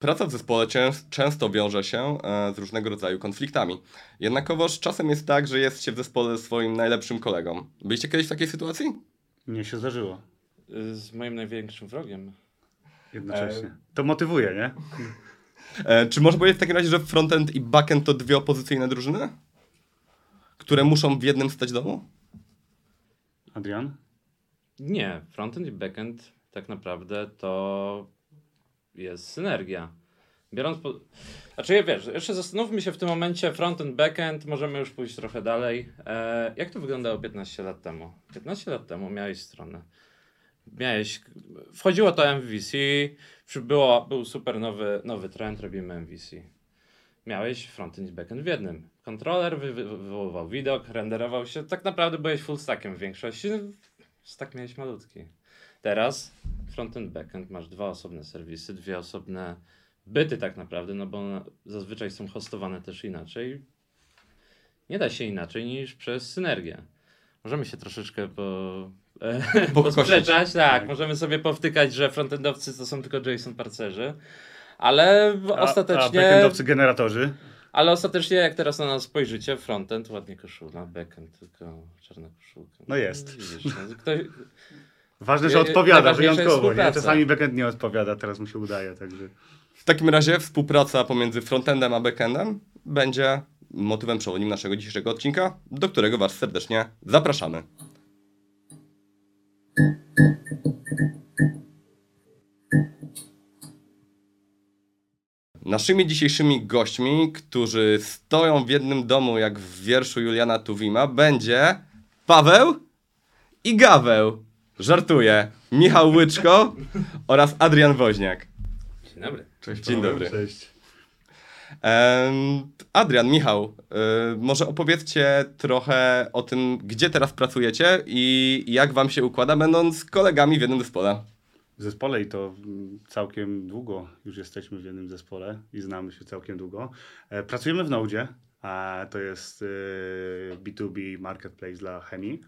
Praca w zespole cię- często wiąże się e, z różnego rodzaju konfliktami. Jednakowoż czasem jest tak, że jest się w zespole ze swoim najlepszym kolegą. Byliście kiedyś w takiej sytuacji? Nie się zdarzyło. Y, Z moim największym wrogiem. Jednocześnie. To motywuje, nie? E, czy można powiedzieć w takim razie, że frontend i backend to dwie opozycyjne drużyny? Które muszą w jednym stać domu? Adrian? Nie, frontend i backend tak naprawdę to jest synergia. Biorąc po... Znaczy, wiesz, jeszcze zastanówmy się w tym momencie, frontend, backend, możemy już pójść trochę dalej. E, jak to wyglądało 15 lat temu? 15 lat temu miałeś stronę. Miałeś, wchodziło to MVC, było, był super nowy, nowy trend, robimy MVC. Miałeś frontend i backend w jednym. Kontroler wy, wy, wywoływał widok, renderował się. Tak naprawdę byłeś full stackiem w większości. Stack miałeś malutki. Teraz frontend, backend masz dwa osobne serwisy, dwie osobne byty tak naprawdę, no bo zazwyczaj są hostowane też inaczej. Nie da się inaczej niż przez synergię. Możemy się troszeczkę po, e, posprzeczać, tak, możemy sobie powtykać, że frontendowcy to są tylko JSON parcerzy, ale A, a ostatecznie, backendowcy generatorzy? ale ostatecznie jak teraz na nas spojrzycie, frontend ładnie koszula, backend tylko czarna koszulka. No jest. Widzisz, no, ktoś, Ważne, że odpowiada wyjątkowo. Nie? Czasami backend nie odpowiada, teraz mu się udaje, także... W takim razie współpraca pomiędzy frontendem a backendem będzie motywem przewodnim naszego dzisiejszego odcinka, do którego Was serdecznie zapraszamy. Naszymi dzisiejszymi gośćmi, którzy stoją w jednym domu jak w wierszu Juliana Tuwima, będzie Paweł i Gaweł. Żartuję. Michał Łyczko oraz Adrian Woźniak. Dzień dobry. Cześć, Dzień dobry. Cześć. Adrian, Michał, y, może opowiedzcie trochę o tym, gdzie teraz pracujecie i jak wam się układa, będąc kolegami w jednym zespole. W zespole i to całkiem długo już jesteśmy w jednym zespole i znamy się całkiem długo. E, Pracujemy w Node, a to jest e, B2B marketplace dla chemii.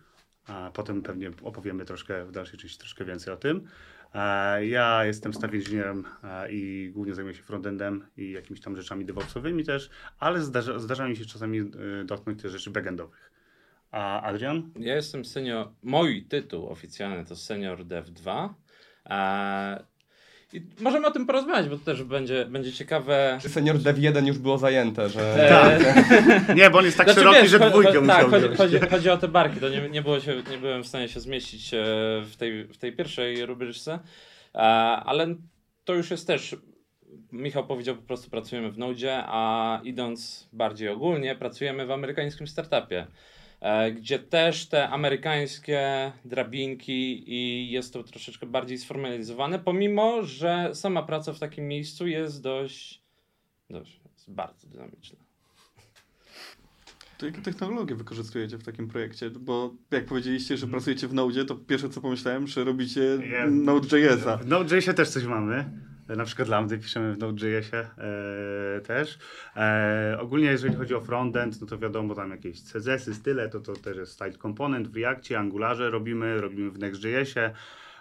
A potem pewnie opowiemy troszkę w dalszej części troszkę więcej o tym. E, Ja jestem staff inżynierem e, i głównie zajmuję się frontendem i jakimiś tam rzeczami DevOpsowymi też, ale zdarza, zdarza mi się czasami e, dotknąć też rzeczy backendowych. A Adrian? Ja jestem senior, mój tytuł oficjalny to senior dev 2. I możemy o tym porozmawiać, bo to też będzie, będzie ciekawe. Czy senior Dev 1 już było zajęte, że... Eee, Nie, bo on jest tak znaczy, szeroki, wiesz, że dwójkę cho- musiał Tak, chodzi, chodzi, chodzi o te barki, to nie, nie, było się, nie byłem w stanie się zmieścić e, w tej, w tej pierwszej rubryczce, E, ale to już jest też, Michał powiedział po prostu pracujemy w Node, a idąc bardziej ogólnie, pracujemy w amerykańskim startupie, e, gdzie też te amerykańskie drabinki i jest to troszeczkę bardziej sformalizowane, pomimo, że sama praca w takim miejscu jest dość, dość jest bardzo dynamiczna. To jakie technologie wykorzystujecie w takim projekcie? Bo jak powiedzieliście, że pracujecie w Node, to pierwsze co pomyślałem, że robicie. Node.jsa. W Node.jsie też coś mamy. E, Na przykład lambdy piszemy w Node.jsie e, też. E, ogólnie jeżeli chodzi o frontend, no to wiadomo tam jakieś CSS-y, style, to to też jest style component w Reactie, Angularze robimy, robimy w Next.jsie.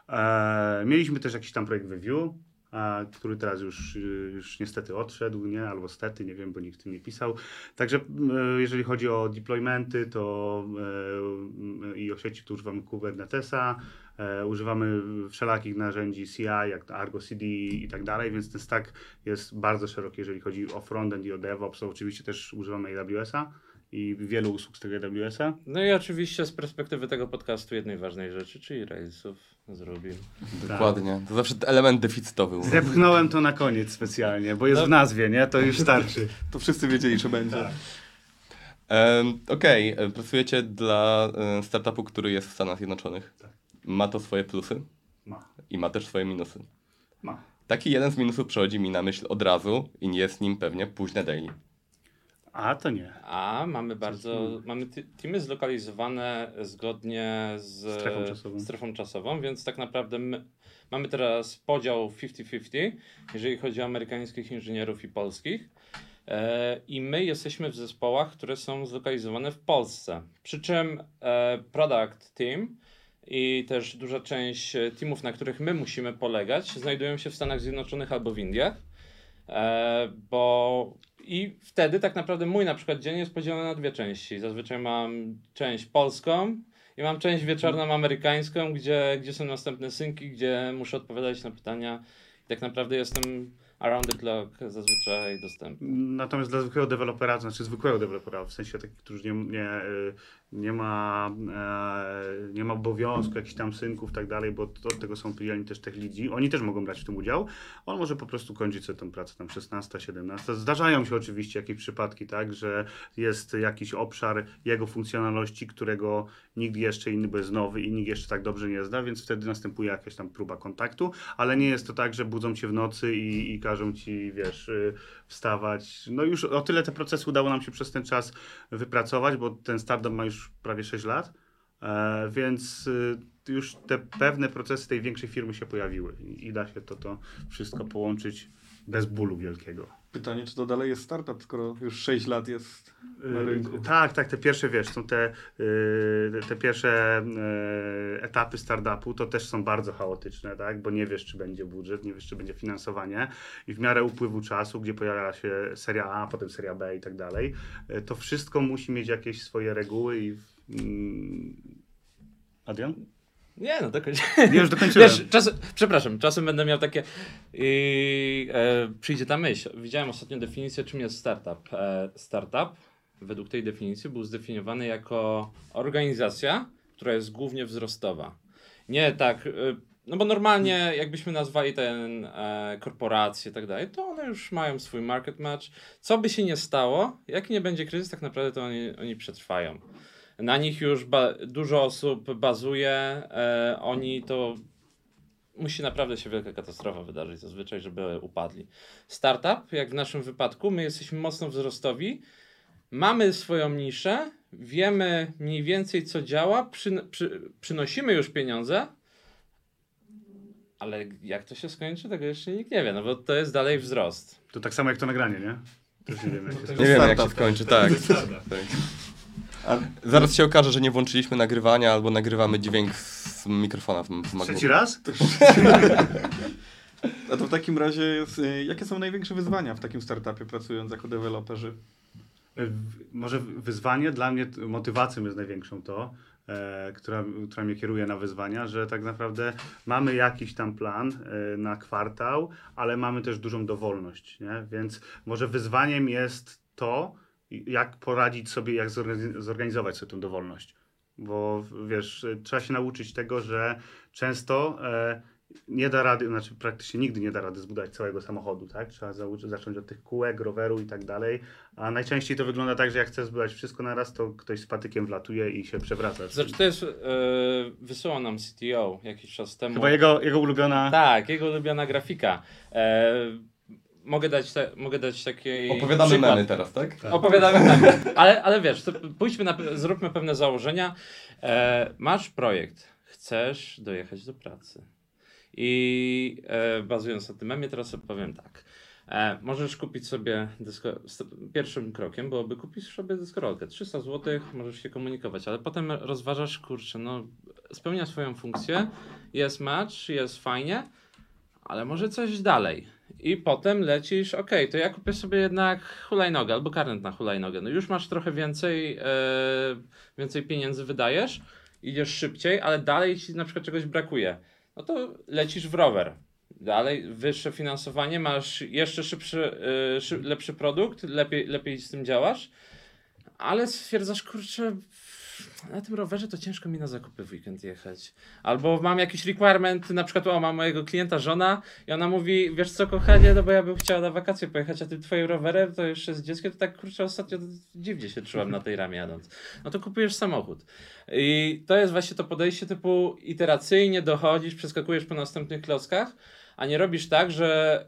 E, mieliśmy też jakiś tam projekt w Vue, a, który teraz już, już niestety odszedł, nie? Albo stety, nie wiem, bo nikt w tym nie pisał. Także e, jeżeli chodzi o deploymenty, to e, i o sieci, to używamy Kubernetesa, e, używamy wszelakich narzędzi CI, jak Argo CD i tak dalej, więc ten stack jest bardzo szeroki, jeżeli chodzi o frontend i o DevOps. Oczywiście też używamy AWS-a i wielu usług z tego AWS-a. No i oczywiście z perspektywy tego podcastu jednej ważnej rzeczy, czyli Railsów z Rubin. Dokładnie. To zawsze element deficytowy. Zepchnąłem to na koniec specjalnie, bo jest No. w nazwie, nie? To już starczy. To wszyscy wiedzieli, że będzie. Tak. Okej, e, pracujecie dla e, startupu, który jest w Stanach Zjednoczonych. Tak. Ma to swoje plusy Ma. i ma też swoje minusy. Ma. Taki jeden z minusów przychodzi mi na myśl od razu i nie jest nim pewnie późne daily. A to nie. A mamy bardzo, mamy teamy zlokalizowane zgodnie z Strefą czasową. strefą czasową, więc tak naprawdę my, mamy teraz podział 50-50, jeżeli chodzi o amerykańskich inżynierów i polskich. E, I my jesteśmy w zespołach, które są zlokalizowane w Polsce. Przy czym e, product team i też duża część e, teamów, na których my musimy polegać, znajdują się w Stanach Zjednoczonych albo w Indiach. E, bo i wtedy tak naprawdę mój na przykład dzień jest podzielony na dwie części. Zazwyczaj mam część polską i mam część wieczorną amerykańską, gdzie, gdzie są następne synki, gdzie muszę odpowiadać na pytania. I tak naprawdę jestem around the clock zazwyczaj dostępny. Natomiast dla zwykłego dewelopera, to znaczy zwykłego dewelopera, w sensie takich, którzy nie, nie, y, nie, ma, e, nie ma obowiązku jakichś tam synków i tak dalej, bo od tego są pijani też tech lidzi, oni też mogą brać w tym udział. On może po prostu kończyć sobie tę pracę tam 16, 17. Zdarzają się oczywiście jakieś przypadki, tak, że jest jakiś obszar jego funkcjonalności, którego nikt jeszcze inny, jest nowy i nikt jeszcze tak dobrze nie zna, więc wtedy następuje jakaś tam próba kontaktu, ale nie jest to tak, że budzą cię w nocy i, i każą ci, wiesz, y, wstawać. No już o tyle te procesy udało nam się przez ten czas wypracować, bo ten startup ma już prawie 6 lat, e, więc y, już te pewne procesy tej większej firmy się pojawiły i, da się to, to wszystko połączyć bez bólu wielkiego. Pytanie, czy to dalej jest startup, skoro już 6 lat jest na rynku? Yy, tak, tak, te pierwsze, wiesz, są te, yy, te pierwsze yy, etapy startupu, to też są bardzo chaotyczne, tak, bo nie wiesz, czy będzie budżet, nie wiesz, czy będzie finansowanie i w miarę upływu czasu, gdzie pojawia się seria A, potem seria B i tak dalej, to wszystko musi mieć jakieś swoje reguły i... Yy, Adrian? Nie, no dokończ. Nie, już dokończyłem. Wiesz, czas, przepraszam, czasem będę miał takie. I, e, przyjdzie ta myśl. Widziałem ostatnio definicję, czym jest startup. E, startup, według tej definicji, był zdefiniowany jako organizacja, która jest głównie wzrostowa. Nie tak. E, no bo normalnie, jakbyśmy nazwali ten e, korporacje i tak dalej, to one już mają swój market match. Co by się nie stało, jak nie będzie kryzys, tak naprawdę to oni, oni przetrwają. Na nich już ba- dużo osób bazuje, e, oni to musi naprawdę się wielka katastrofa wydarzyć zazwyczaj, żeby upadli. Startup, jak w naszym wypadku, my jesteśmy mocno wzrostowi, mamy swoją niszę, wiemy mniej więcej co działa, przy, przy, przynosimy już pieniądze, ale jak to się skończy, tego jeszcze nikt nie wie, no bo to jest dalej wzrost. To tak samo jak to nagranie, nie? Też nie wiemy, Nie wiem jak się skończy, tak. tak. A Zaraz się okaże, że nie włączyliśmy nagrywania albo nagrywamy dźwięk z mikrofona w, w Trzeci raz? A to w takim razie, jest, y, jakie są największe wyzwania w takim startupie pracując jako deweloperzy? W- Może wyzwanie dla mnie, motywacją jest największą to, e, która, która mnie kieruje na wyzwania, że tak naprawdę mamy jakiś tam plan e, na kwartał, ale mamy też dużą dowolność, nie? Więc może wyzwaniem jest to, jak poradzić sobie, jak zorganiz- zorganizować sobie tę dowolność. Bo wiesz, trzeba się nauczyć tego, że często e, nie da rady, znaczy praktycznie nigdy nie da rady zbudować całego samochodu, tak? Trzeba zauczy- zacząć od tych kółek, roweru i tak dalej. A najczęściej to wygląda tak, że jak chcesz zbudować wszystko na raz, to ktoś z patykiem wlatuje i się przewraca. Znaczy to jest, e, wysyłał nam CTO jakiś czas temu. Chyba jego, jego ulubiona... Tak, jego ulubiona grafika. E, mogę, dać te, mogę dać taki Opowiadamy przykład. memy teraz, tak? Opowiadamy memy. Ale, ale wiesz, to pójdźmy na, zróbmy pewne założenia. E, masz projekt, chcesz dojechać do pracy. I e, bazując na tym memie, teraz sobie powiem tak. E, możesz kupić sobie dysko... Pierwszym krokiem byłoby kupić sobie dyskorolkę. 300 zł, możesz się komunikować, ale potem rozważasz, kurczę, no spełnia swoją funkcję, jest match, jest fajnie, ale może coś dalej. I potem lecisz, ok, to ja kupię sobie jednak hulajnogę albo karnet na hulajnogę. No już masz trochę więcej, e, więcej pieniędzy wydajesz, idziesz szybciej, ale dalej ci na przykład czegoś brakuje. No to lecisz w rower. Dalej wyższe finansowanie, masz jeszcze szybszy, e, szy, lepszy produkt, lepiej, lepiej z tym działasz, ale stwierdzasz, kurczę, na tym rowerze to ciężko mi na zakupy w weekend jechać. Albo mam jakiś requirement, na przykład o, mam mojego klienta żona i ona mówi, wiesz co kochanie, no bo ja bym chciała na wakacje pojechać, a tym twoim rowerem to jeszcze z dzieckiem, to tak kurczę ostatnio dziwnie się czułam na tej ramie jadąc. No to kupujesz samochód. I to jest właśnie to podejście typu iteracyjnie dochodzisz, przeskakujesz po następnych klockach, a nie robisz tak, że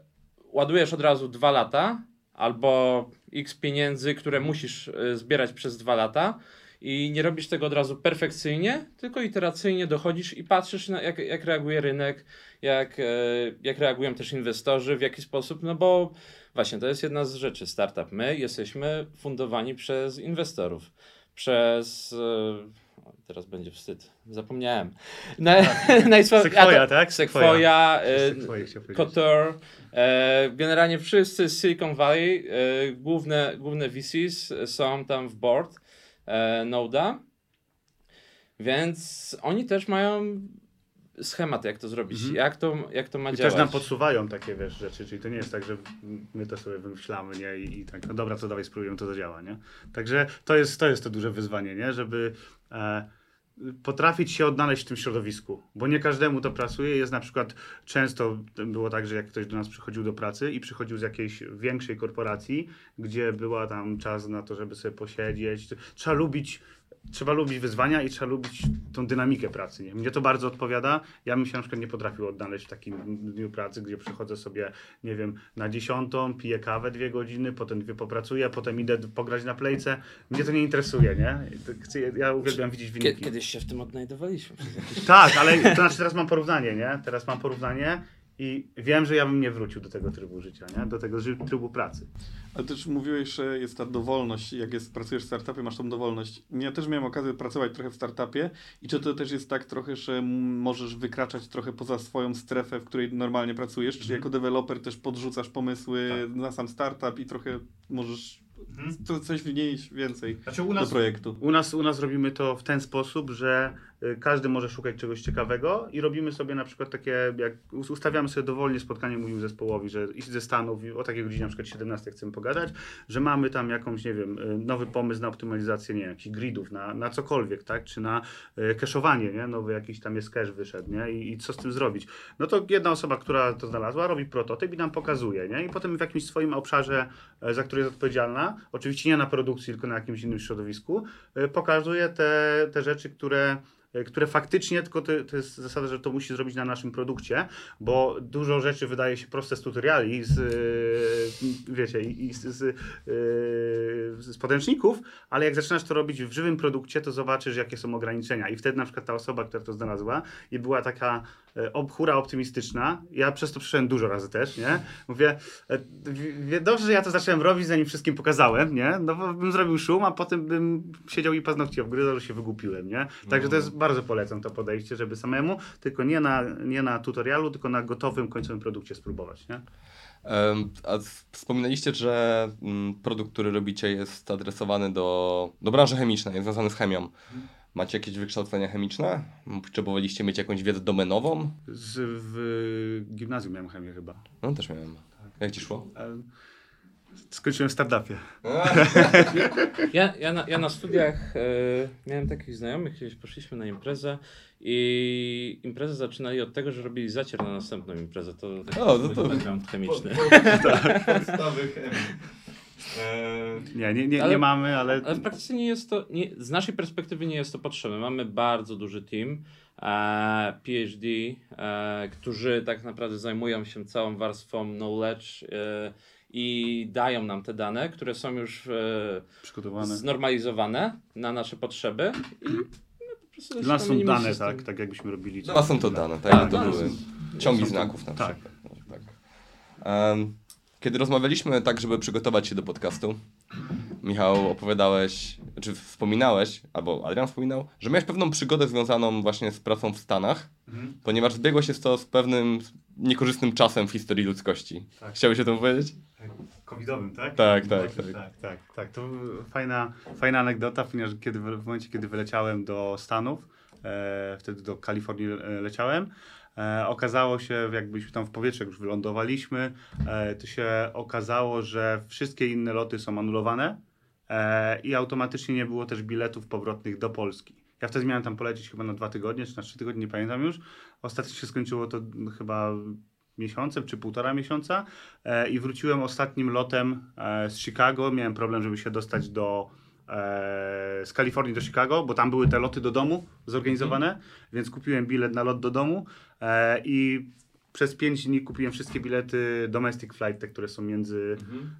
ładujesz od razu dwa lata albo x pieniędzy, które musisz y, zbierać przez dwa lata i nie robisz tego od razu perfekcyjnie, tylko iteracyjnie dochodzisz i patrzysz, na jak, jak reaguje rynek, jak, e, jak reagują też inwestorzy, w jaki sposób, no bo właśnie to jest jedna z rzeczy. Startup, my jesteśmy fundowani przez inwestorów, przez e, teraz będzie wstyd. Zapomniałem. Na, najsła- Sequoia, a to- tak? E, Sequoia chciałem powiedzieć. Kotor, e, generalnie wszyscy z Silicon Valley, e, główne, główne VCs są tam w board e, Noda, więc oni też mają schemat, jak to zrobić, Mhm. jak, to, jak to ma I działać. też nam podsuwają takie wiesz, rzeczy, czyli to nie jest tak, że my to sobie wymyślamy, nie? I, i tak, no dobra, to dawaj spróbujemy, to zadziała, nie? Także to jest to, jest to duże wyzwanie, nie? Żeby e, potrafić się odnaleźć w tym środowisku, bo nie każdemu to pracuje. Jest na przykład, często było tak, że jak ktoś do nas przychodził do pracy i przychodził z jakiejś większej korporacji, gdzie była tam czas na to, żeby sobie posiedzieć, trzeba lubić Trzeba lubić wyzwania i trzeba lubić tą dynamikę pracy. Nie? Mnie to bardzo odpowiada. Ja bym się na przykład nie potrafił odnaleźć w takim dniu pracy, gdzie przychodzę sobie, nie wiem, na dziesiątą, piję kawę dwie godziny, potem dwie popracuję, potem idę pograć na plejce. Mnie to nie interesuje, nie? Ja uwielbiam widzieć wyniki. Kiedyś się w tym odnajdowaliśmy. Tak, ale to znaczy teraz mam porównanie, nie? Teraz mam porównanie i wiem, że ja bym nie wrócił do tego trybu życia, nie? Do tego trybu pracy. Ale też mówiłeś, że jest ta dowolność, jak jest, pracujesz w startupie, masz tą dowolność. Ja też miałem okazję pracować trochę w startupie i czy to też jest tak trochę, że możesz wykraczać trochę poza swoją strefę, w której normalnie pracujesz, czy jako deweloper też podrzucasz pomysły na sam startup i trochę możesz co- coś wnieść więcej Znaczy u do projektu. U nas, u nas robimy to w ten sposób, że każdy może szukać czegoś ciekawego i robimy sobie na przykład takie, jak us- ustawiamy sobie dowolnie spotkanie, mówimy zespołowi, że iść ze Stanów i o takiej godzinie na przykład 17 chcemy pogadać, że mamy tam jakąś, nie wiem, y, nowy pomysł na optymalizację, nie jakichś gridów, na, na cokolwiek, tak, czy na y, cache'owanie, nie, nowy jakiś tam jest cache wyszedł, nie, I, i co z tym zrobić. No to jedna osoba, która to znalazła, robi prototyp i nam pokazuje, nie, i potem w jakimś swoim obszarze, e, za który jest odpowiedzialna, oczywiście nie na produkcji, tylko na jakimś innym środowisku, e, pokazuje te, te rzeczy, które, które faktycznie, tylko to, to jest zasada, że to musi zrobić na naszym produkcie, bo dużo rzeczy wydaje się proste z tutoriali, z, e, wiecie, i z, z, e, z podręczników, ale jak zaczynasz to robić w żywym produkcie, to zobaczysz, jakie są ograniczenia. I wtedy na przykład ta osoba, która to znalazła i była taka e, ob, hura optymistyczna, ja przez to przeszedłem dużo razy też, nie? Mówię, e, dobrze, że ja to zacząłem robić, zanim wszystkim pokazałem, nie? No bo bym zrobił szum, a potem bym siedział i paznokcie obgryzał, że się wygłupiłem, nie? Także to jest, bardzo polecam to podejście, żeby samemu, tylko nie na, nie na tutorialu, tylko na gotowym, końcowym produkcie spróbować, nie? A wspominaliście, że mm, produkt, który robicie jest adresowany do, do branży chemicznej, jest związany z chemią. Macie jakieś wykształcenie chemiczne? Potrzebowaliście mieć jakąś wiedzę domenową? Z, w gimnazjum miałem chemię chyba. No też miałem. Jak ci szło? E, Skończyłem w startupie. Ja, ja, na, ja na studiach e, miałem takich znajomych, kiedyś poszliśmy na imprezę i imprezę zaczynali od tego, że robili zacier na następną imprezę. To taki O, no to- background chemiczny. Podstawy chemii. Nie, nie, nie, Ale- nie mamy, ale... Ale w praktyce nie jest to, nie, z naszej perspektywy nie jest to potrzebne. Mamy bardzo duży team, e, PhD, e, którzy tak naprawdę zajmują się całą warstwą knowledge e, i dają nam te dane, które są już e, Przygotowane. znormalizowane na nasze potrzeby i my po prostu Dla nas są dane, system. tak, tak jakbyśmy robili. Dla was są to dane, tak? Tak, to no, były są- ciągi znaków na tak. przykład. Tak. Em, Kiedy rozmawialiśmy tak, żeby przygotować się do podcastu, Michał, opowiadałeś, czy wspominałeś, albo Adrian wspominał, że miałeś pewną przygodę związaną właśnie z pracą w Stanach, Mhm. ponieważ zbiegło się to z pewnym niekorzystnym czasem w historii ludzkości. Tak. Chciałbyś o tym powiedzieć? Covidowym, tak? Tak, tak, tak. tak. tak, tak, tak. To fajna, fajna anegdota, ponieważ kiedy, w momencie, kiedy wyleciałem do Stanów, e, wtedy do Kalifornii e, leciałem, e, okazało się, jakbyśmy tam w powietrzu już wylądowaliśmy, e, to się okazało, że wszystkie inne loty są anulowane e, i automatycznie nie było też biletów powrotnych do Polski. Ja wtedy miałem tam polecieć chyba na dwa tygodnie, czy na trzy tygodnie, nie pamiętam już. Ostatecznie się skończyło to chyba miesiącem czy półtora miesiąca e, i wróciłem ostatnim lotem e, z Chicago. Miałem problem, żeby się dostać do e, z Kalifornii do Chicago, bo tam były te loty do domu zorganizowane, więc kupiłem bilet na lot do domu e, i przez 5 dni kupiłem wszystkie bilety domestic flight, te, które są między,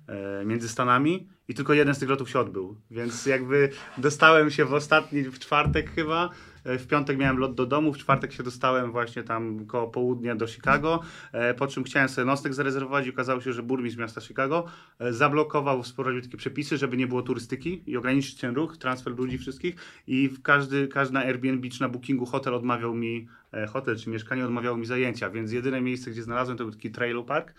e, między Stanami i tylko jeden z tych lotów się odbył. Więc jakby dostałem się w ostatni, w czwartek chyba W piątek miałem lot do domu, w czwartek się dostałem właśnie tam koło południa do Chicago, e, po czym chciałem sobie nocleg zarezerwować i okazało się, że burmistrz miasta Chicago e, zablokował, wprowadził takie przepisy, żeby nie było turystyki i ograniczyć ten ruch, transfer ludzi wszystkich i każdy, na Airbnb czy na bookingu hotel odmawiał mi, e, hotel czy mieszkanie odmawiało mi zajęcia, więc jedyne miejsce, gdzie znalazłem to był taki trailer park.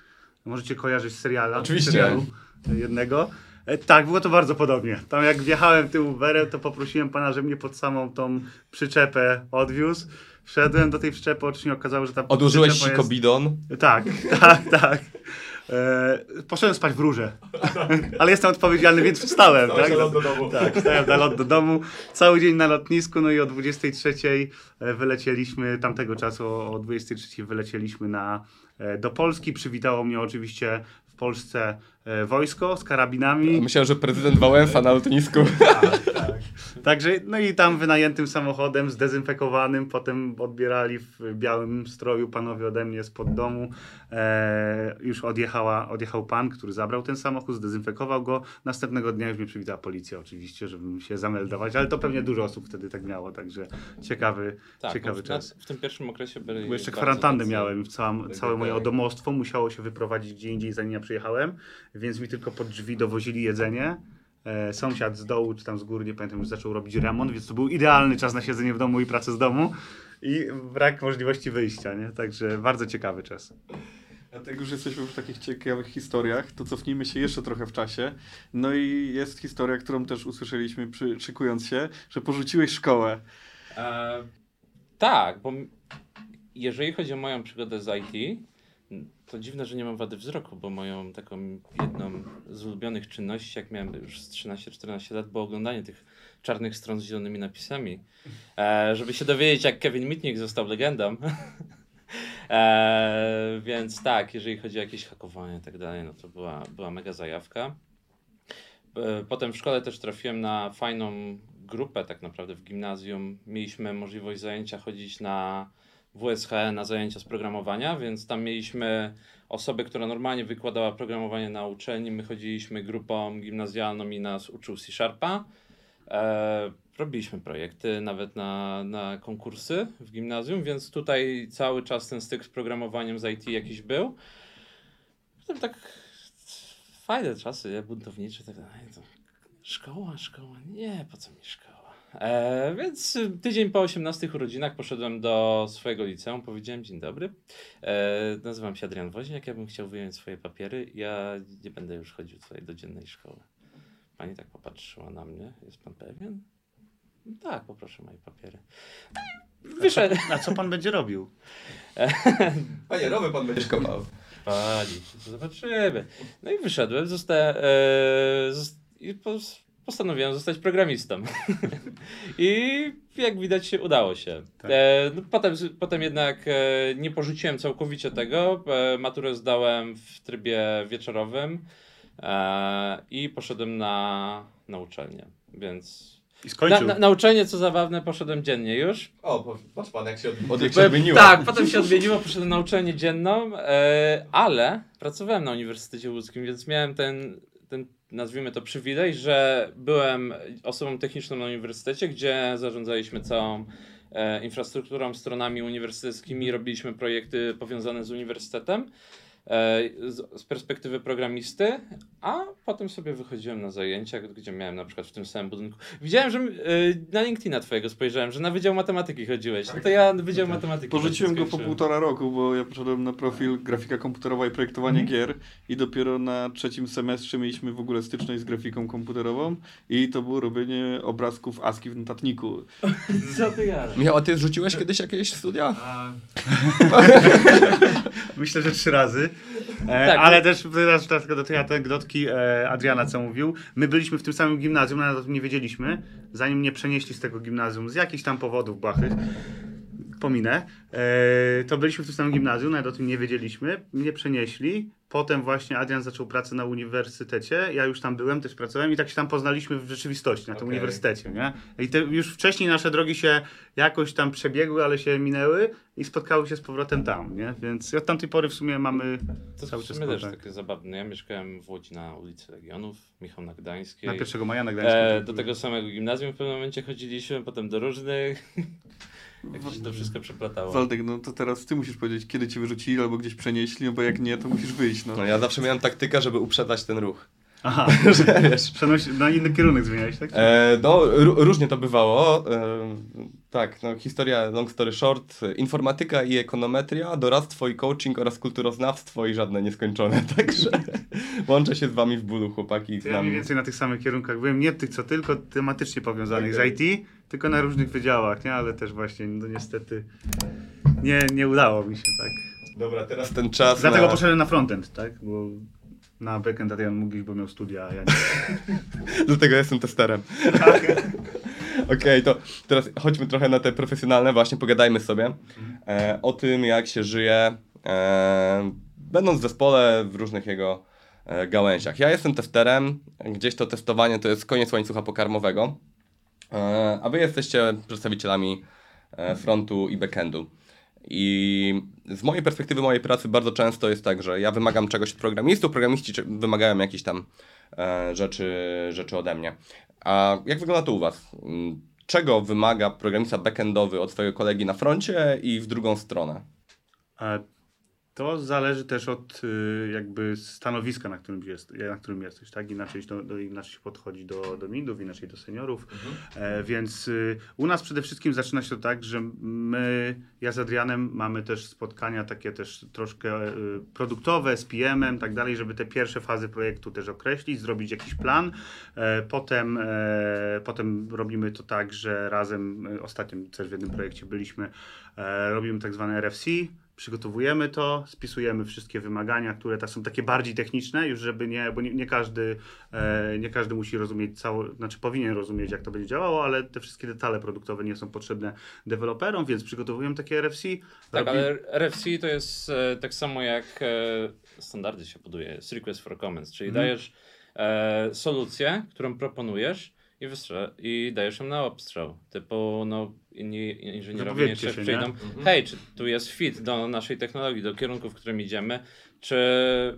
Możecie kojarzyć z seriala. Oczywiście. Serialu jednego. E, Tak, było to bardzo podobnie. Tam jak wjechałem tym Uberem, to poprosiłem pana, żeby mnie pod samą tą przyczepę odwiózł. Wszedłem do tej przyczepy, oczywiście okazało, że ta Odłożyłeś przyczepa si kobidon. Tak, tak, tak. E, poszedłem spać w rurze. Ale jestem odpowiedzialny, więc wstałem. Tak? na lot do domu. Tak, wstałem na lot do domu. Cały dzień na lotnisku, no i o 23 wylecieliśmy, tamtego czasu o o 23 wylecieliśmy na, e, do Polski. Przywitało mnie oczywiście w Polsce e, wojsko z karabinami. Myślałem, że prezydent Wałęsa na lotnisku. Tak, tak. Także, no i tam wynajętym samochodem, zdezynfekowanym, potem odbierali w białym stroju panowie ode mnie spod domu. E, już odjechała, odjechał pan, który zabrał ten samochód, zdezynfekował go. Następnego dnia już mnie przywitała policja oczywiście, żebym się zameldować, ale to pewnie dużo osób wtedy tak miało, także ciekawy, Tak, ciekawy w, czas. w tym pierwszym okresie byli Bo jeszcze kwarantannę miałem, całe, całe moje domostwo musiało się wyprowadzić gdzie indziej, zanim ja przyjechałem, więc mi tylko pod drzwi dowozili jedzenie. E, sąsiad z dołu, czy tam z góry, nie pamiętam, już zaczął robić remont, więc to był idealny czas na siedzenie w domu i pracę z domu i brak możliwości wyjścia, nie? Także bardzo ciekawy czas. Dlatego już jesteśmy w takich ciekawych historiach, to cofnijmy się jeszcze trochę w czasie. No i jest historia, którą też usłyszeliśmy przy, szykując się, że porzuciłeś szkołę. E, tak, bo jeżeli chodzi o moją przygodę z IT, to dziwne, że nie mam wady wzroku, bo moją taką jedną z ulubionych czynności, jak miałem już z 13-14 lat, było oglądanie tych czarnych stron z zielonymi napisami, e, żeby się dowiedzieć, jak Kevin Mitnick został legendą. e, więc tak, jeżeli chodzi o jakieś hakowanie i tak dalej, no to była, była mega zajawka. E, Potem w szkole też trafiłem na fajną grupę tak naprawdę w gimnazjum. Mieliśmy możliwość zajęcia chodzić na WSH na zajęcia z programowania, więc tam mieliśmy osobę, która normalnie wykładała programowanie na uczelni. My chodziliśmy grupą gimnazjalną i nas uczył C-Sharpa. E, robiliśmy projekty nawet na, na konkursy w gimnazjum, więc tutaj cały czas ten styk z programowaniem z IT jakiś był. Potem tak fajne czasy, nie? buntownicze tak dalej. To szkoła, szkoła, nie, po co mi szkoła? E, więc tydzień po 18 urodzinach poszedłem do swojego liceum, powiedziałem dzień dobry, e, nazywam się Adrian Woźniak, ja bym chciał wyjąć swoje papiery, ja nie będę już chodził tutaj do dziennej szkoły. Pani tak popatrzyła na mnie, jest pan pewien? Tak, poproszę moje papiery. Wyszedł. A co pan będzie robił? Panie, rowy pan będziesz kopał. Pani, zobaczymy. No i wyszedłem, zostałem, e, zos- i pos, postanowiłem zostać programistą. I jak widać się udało się. Tak. E, no, potem, potem jednak e, nie porzuciłem całkowicie tego. E, maturę zdałem w trybie wieczorowym e, i poszedłem na, na uczelnię, więc... I Na, skończył. na, na uczelnię, co zabawne, poszedłem dziennie już. O, patrz pan, jak się, od, jak się odmieniło. Tak, potem się odmieniło, poszedłem na uczelnię dzienną, e, ale pracowałem na Uniwersytecie Łódzkim, więc miałem ten, nazwijmy to, przywilej, że byłem osobą techniczną na uniwersytecie, gdzie zarządzaliśmy całą e, infrastrukturą, stronami uniwersyteckimi, robiliśmy projekty powiązane z uniwersytetem. E, Z, perspektywy programisty, a potem sobie wychodziłem na zajęcia, gdzie miałem na przykład w tym samym budynku. Widziałem, że y, na LinkedIna twojego spojrzałem, że na Wydział Matematyki chodziłeś. No to ja na Wydział Matematyki. Porzuciłem go po półtora roku, bo ja poszedłem na profil grafika komputerowa i projektowanie Mhm. gier i dopiero na trzecim semestrze mieliśmy w ogóle styczność z grafiką komputerową i to było robienie obrazków ASCII w notatniku. Co ty gadasz? Michał, a ty rzuciłeś kiedyś jakieś studia? Myślę, że trzy razy. E, Tak, ale bo- też teraz do tej anegdotki e, Adriana, co mówił. My byliśmy w tym samym gimnazjum, nawet o tym nie wiedzieliśmy, zanim mnie przenieśli z tego gimnazjum z jakichś tam powodów błahych. Pominę. E, to byliśmy w tym samym gimnazjum, nawet o tym nie wiedzieliśmy. Mnie przenieśli. Potem właśnie Adrian zaczął pracę na uniwersytecie. Ja już tam byłem, też pracowałem i tak się tam poznaliśmy w rzeczywistości, na tym Okej. uniwersytecie, nie? I te, już wcześniej nasze drogi się jakoś tam przebiegły, ale się minęły i spotkały się z powrotem tam, nie? Więc od tamtej pory w sumie mamy To cały czas sumie też kontakt. takie zabawne. Ja mieszkałem w Łodzi na ulicy Legionów, Michał na Gdańskiej. Na 1 maja na Gdańsku. E, do tego samego gimnazjum w pewnym momencie chodziliśmy, potem do różnych. Jak się to wszystko przeplatało. Waldek, no to teraz ty musisz powiedzieć, kiedy cię wyrzucili albo gdzieś przenieśli, no bo jak nie, to musisz wyjść, no. No ja zawsze miałem taktykę, żeby uprzedzać ten ruch. Aha, Że wiesz. przenoś na inny kierunek zmieniałeś, tak? E, no, ró- różnie to bywało. E, tak, no, historia long story short. Informatyka i ekonometria, doradztwo i coaching oraz kulturoznawstwo i żadne nieskończone. Także łączę się z wami w bólu, chłopaki. Ja mniej więcej na tych samych kierunkach byłem, nie tych co tylko, tematycznie powiązanych Okej. z IT, tylko na różnych wydziałach, nie? Ale też właśnie, no niestety nie, nie udało mi się, tak? Dobra, teraz ten czas Dlatego na... poszedłem na frontend, tak? Bo na backend Adrian mógł iść, bo miał studia, a ja nie. Dlatego jestem testerem. Okej, to teraz chodźmy trochę na te profesjonalne, właśnie pogadajmy sobie e, o tym, jak się żyje, e, będąc w zespole w różnych jego e, gałęziach. Ja jestem testerem, gdzieś to testowanie to jest koniec łańcucha pokarmowego, e, a wy jesteście przedstawicielami e, frontu i backendu. I z mojej perspektywy, mojej pracy bardzo często jest tak, że ja wymagam czegoś od programistów, programiści wymagają jakichś tam e, rzeczy, rzeczy ode mnie. A jak wygląda to u Was? Mm, Czego wymaga programista backendowy od swojego kolegi na froncie i w drugą stronę? To zależy też od y, jakby stanowiska, na którym, jest, na którym jesteś, tak? Inaczej, do, inaczej się podchodzi do, do midów, inaczej do seniorów. E, więc y, u nas przede wszystkim zaczyna się to tak, że my, ja z Adrianem mamy też spotkania takie też troszkę y, produktowe z PM-em, tak dalej, żeby te pierwsze fazy projektu też określić, zrobić jakiś plan. E, potem, e, potem robimy to tak, że razem, y, ostatnio też w jednym projekcie byliśmy, e, robimy tak zwane RFC, przygotowujemy to, spisujemy wszystkie wymagania, które tak są takie bardziej techniczne, już żeby nie, bo nie, nie każdy, e, nie każdy musi rozumieć cało, znaczy powinien rozumieć jak to będzie działało, ale te wszystkie detale produktowe nie są potrzebne deweloperom, więc przygotowujemy takie RFC. Tak, robi- ale RFC to jest e, tak samo jak e, standardy się buduje, request for comments, czyli Mhm. dajesz e, solucję, którą proponujesz i, wystrze- i dajesz ją na obstrzał. Typu, no, inni inżynierowie niech się się, nie? przyjdą, hej, czy tu jest fit do naszej technologii, do kierunku, w którym idziemy, czy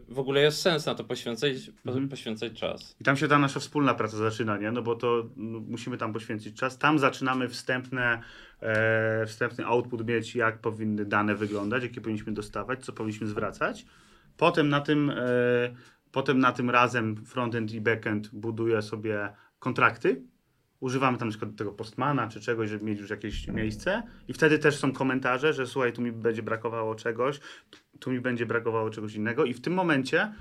w ogóle jest sens na to poświęcać, po, Mhm. poświęcać czas. I tam się ta nasza wspólna praca zaczyna, nie? No bo to no, musimy tam poświęcić czas. Tam zaczynamy wstępne, e, wstępny output mieć, jak powinny dane wyglądać, jakie powinniśmy dostawać, co powinniśmy zwracać. Potem na tym, e, potem na tym razem frontend i backend buduje sobie kontrakty. Używamy tam przykład tego postmana czy czegoś, żeby mieć już jakieś miejsce. I wtedy też są komentarze, że słuchaj, tu mi będzie brakowało czegoś, tu mi będzie brakowało czegoś innego. I w tym momencie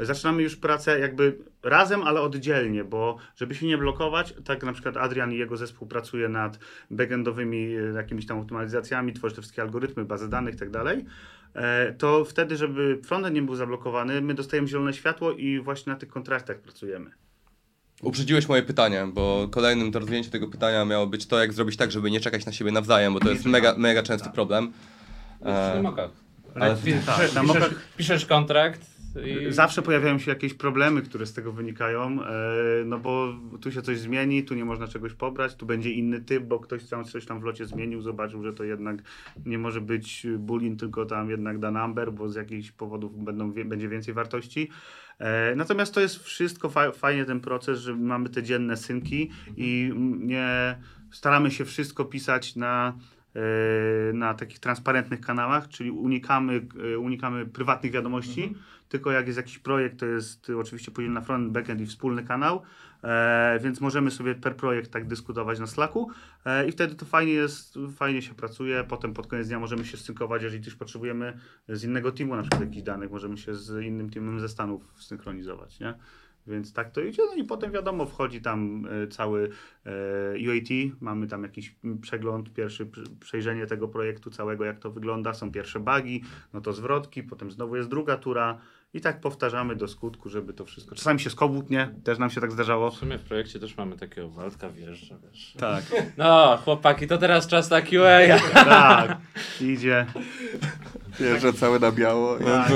zaczynamy już pracę jakby razem, ale oddzielnie, bo żeby się nie blokować, tak na przykład Adrian i jego zespół pracuje nad backendowymi e, jakimiś tam optymalizacjami, tworzy te wszystkie algorytmy, bazy danych i tak dalej, e, to wtedy, żeby frontend nie był zablokowany, my dostajemy zielone światło i właśnie na tych kontraktach pracujemy. Uprzedziłeś moje pytanie, bo kolejnym do rozwinięcia tego pytania miało być to, jak zrobić tak, żeby nie czekać na siebie nawzajem, bo to jest mega, mega częsty problem. E, E, ale ale- piszesz, tak, na piszesz, mokach- piszesz kontrakt i... Zawsze pojawiają się jakieś problemy, które z tego wynikają, e, no bo tu się coś zmieni, tu nie można czegoś pobrać, tu będzie inny typ, bo ktoś tam coś tam w locie zmienił, zobaczył, że to jednak nie może być boolean, tylko tam jednak da number, bo z jakichś powodów będą, będzie więcej wartości. E, Natomiast to jest wszystko fa- fajnie ten proces, że mamy te dzienne synki i nie staramy się wszystko pisać na na takich transparentnych kanałach, czyli unikamy, e, unikamy prywatnych wiadomości, tylko jak jest jakiś projekt, to jest oczywiście podzielony na front, backend i wspólny kanał, e, więc możemy sobie per projekt tak dyskutować na Slacku e, i wtedy to fajnie jest, fajnie się pracuje, potem pod koniec dnia możemy się synkować, jeżeli coś potrzebujemy z innego teamu, na przykład jakichś danych, możemy się z innym teamem ze Stanów synchronizować, nie? Więc tak to idzie, no i potem wiadomo, wchodzi tam e, cały e, UAT, mamy tam jakiś przegląd, pierwszy pr- przejrzenie tego projektu całego, jak to wygląda, są pierwsze bugi, no to zwrotki, potem znowu jest druga tura I tak powtarzamy do skutku, żeby to wszystko. Czasami się skobutnie, też nam się tak zdarzało. W sumie w projekcie też mamy takiego Waldka wjeżdża, wiesz. Tak, No, chłopaki, to teraz czas na QA. tak. Idzie. Jeżdżę cały na biało. Tak,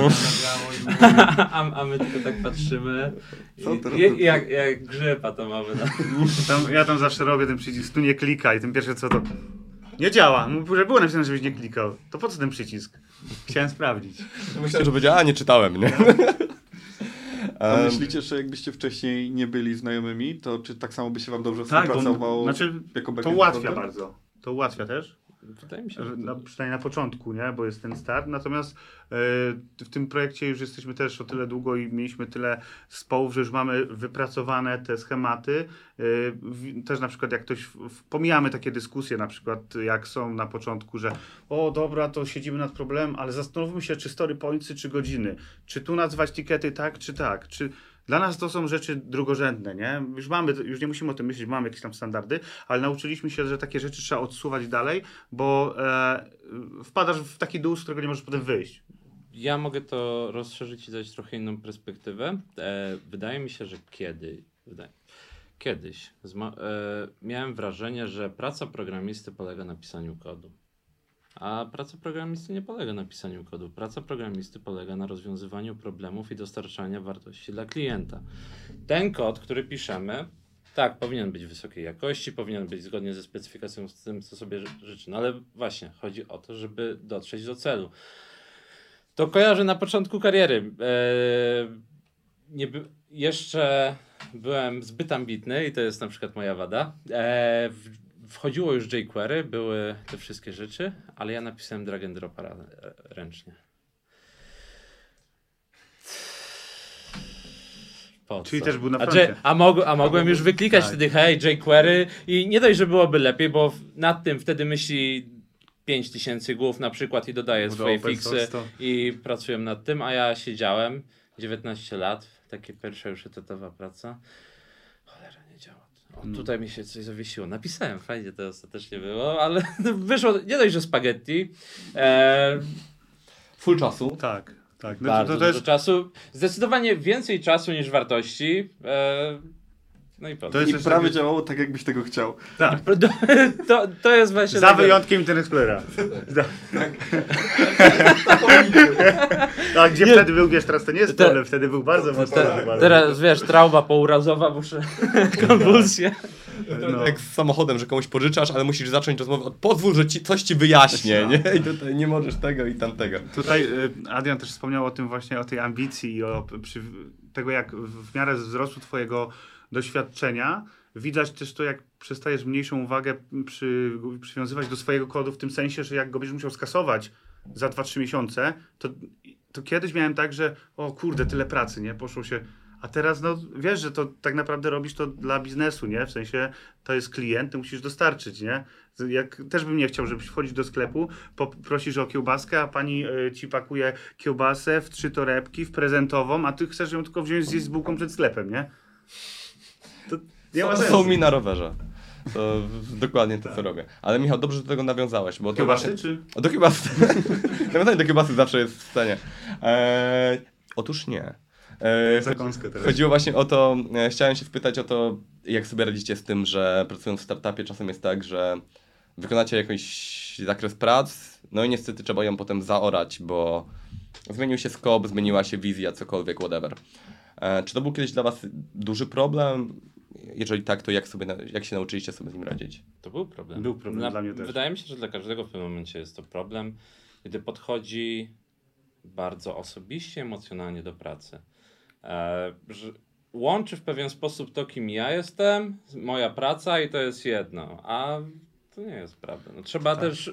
A, a my tylko tak patrzymy. I, teraz? i, jak, jak grzyba to mamy. No. Tam, ja tam zawsze robię ten przycisk, tu nie klika i ten pierwszy co to... Nie działa. Mówię, że było napisane, żebyś nie klikał. To po co ten przycisk? Chciałem sprawdzić. Myślałem, że będzie, a nie czytałem, nie? A Em, myślicie, że jakbyście wcześniej nie byli znajomymi, to czy tak samo by się wam dobrze Tak, bo, współpracowało? znaczy jako to ułatwia bardzo. To ułatwia też. Wydaje mi się, że Na, przynajmniej na początku, nie? Bo jest ten start. Natomiast e, w tym projekcie już jesteśmy też o tyle długo i mieliśmy tyle społów, że już mamy wypracowane te schematy. E, też na przykład jak ktoś, w, pomijamy takie dyskusje na przykład jak są na początku, że o dobra, to siedzimy nad problemem, ale zastanówmy się, czy story pointsy, czy godziny. Czy tu nazwać tikety tak, czy tak. Czy dla nas to są rzeczy drugorzędne, nie? Już mamy, już nie musimy o tym myśleć, mamy jakieś tam standardy, ale nauczyliśmy się, że takie rzeczy trzeba odsuwać dalej, bo e, wpadasz w taki dół, z którego nie możesz potem wyjść. Ja mogę to rozszerzyć i dać trochę inną perspektywę. E, wydaje mi się, że kiedy, wydaje, kiedyś zma, e, miałem wrażenie, że praca programisty polega na pisaniu kodu. A praca programisty nie polega na pisaniu kodu. Praca programisty polega na rozwiązywaniu problemów i dostarczaniu wartości dla klienta. Ten kod, który piszemy, tak, powinien być wysokiej jakości, powinien być zgodnie ze specyfikacją z tym, co sobie ży- życzy. No ale właśnie, chodzi o to, żeby dotrzeć do celu. To kojarzę na początku kariery. Eee, nie by, jeszcze byłem zbyt ambitny i to jest na przykład moja wada. W, wchodziło już jQuery, były te wszystkie rzeczy, ale ja napisałem drag and dropa ręcznie. Po Czyli co? też był na a, froncie. że- a, mog, a mogłem już wyklikać Tak. wtedy hej, jQuery i nie dość, że byłoby lepiej, bo nad tym wtedy myśli 5000 głów na przykład i dodaję swoje fixy i pracuję nad tym, a ja siedziałem 19 lat, takie pierwsza już etatowa praca. Cholera, nie działa. O, No. Tutaj mi się coś zawiesiło. Napisałem, fajnie to ostatecznie było, ale wyszło nie dość, że spaghetti. E, Full czasu. Tak, tak. No, bardzo to, to dużo jest, czasu. Zdecydowanie więcej czasu niż wartości. E, no i po To jest I prawie takie- działało tak, jakbyś tego chciał. tak. to, to jest właśnie. Za tego- wyjątkiem Internet Explorera. Za- Tak, gdzie wtedy był, wiesz, teraz to nie jest Te- problem, wtedy był bardzo mocno. Te, rozwalony. teraz wiesz, trauma pourazowa, muszę. konwulsje. No. Jak z samochodem, że komuś pożyczasz, ale musisz zacząć rozmowę od pozwól, że ci, coś ci wyjaśnię, nie? I tutaj nie możesz tego i tamtego. Tutaj y, Adrian też wspomniał o tym właśnie, o tej ambicji i o przy, tego, jak w miarę wzrostu twojego doświadczenia widać też to, jak przestajesz mniejszą uwagę przy, przywiązywać do swojego kodu, w tym sensie, że jak go będziesz musiał skasować za 2-3 miesiące, to, to kiedyś miałem tak, że o kurde, tyle pracy, nie? Poszło się... A teraz, no wiesz, że to tak naprawdę robisz to dla biznesu, nie? W sensie to jest klient, ty musisz dostarczyć, nie? Jak też bym nie chciał, żebyś wchodzić do sklepu, poprosisz o kiełbaskę, a pani y, ci pakuje kiełbasę w trzy torebki, w prezentową, a ty chcesz ją tylko wziąć z bułką przed sklepem, nie? To nie ma Są, sensu. są mi na rowerze. To dokładnie to, co robię. Ale Michał, dobrze że do tego nawiązałeś, bo to Kiełbasy, właśnie... czy? O, do kiełbasy. Nawiązanie do kiełbasy zawsze jest w scenie. Eee, otóż nie. Eee, Zakąskę teraz. Chodziło właśnie o to, e, chciałem się spytać o to, jak sobie radzicie z tym, że pracując w startupie czasem jest tak, że wykonacie jakiś zakres prac, no i niestety trzeba ją potem zaorać, bo zmienił się scope, zmieniła się wizja, cokolwiek, whatever. E, czy to był kiedyś dla was duży problem? Jeżeli tak, to jak, sobie, na- jak się nauczyliście sobie z nim radzić? To był problem. Był problem dla mnie też. Wydaje mi się, że dla każdego w tym momencie jest to problem, gdy podchodzi bardzo osobiście, emocjonalnie do pracy. E, że łączy w pewien sposób to, kim ja jestem, moja praca i to jest jedno, a to nie jest prawda. No, trzeba Tak. też...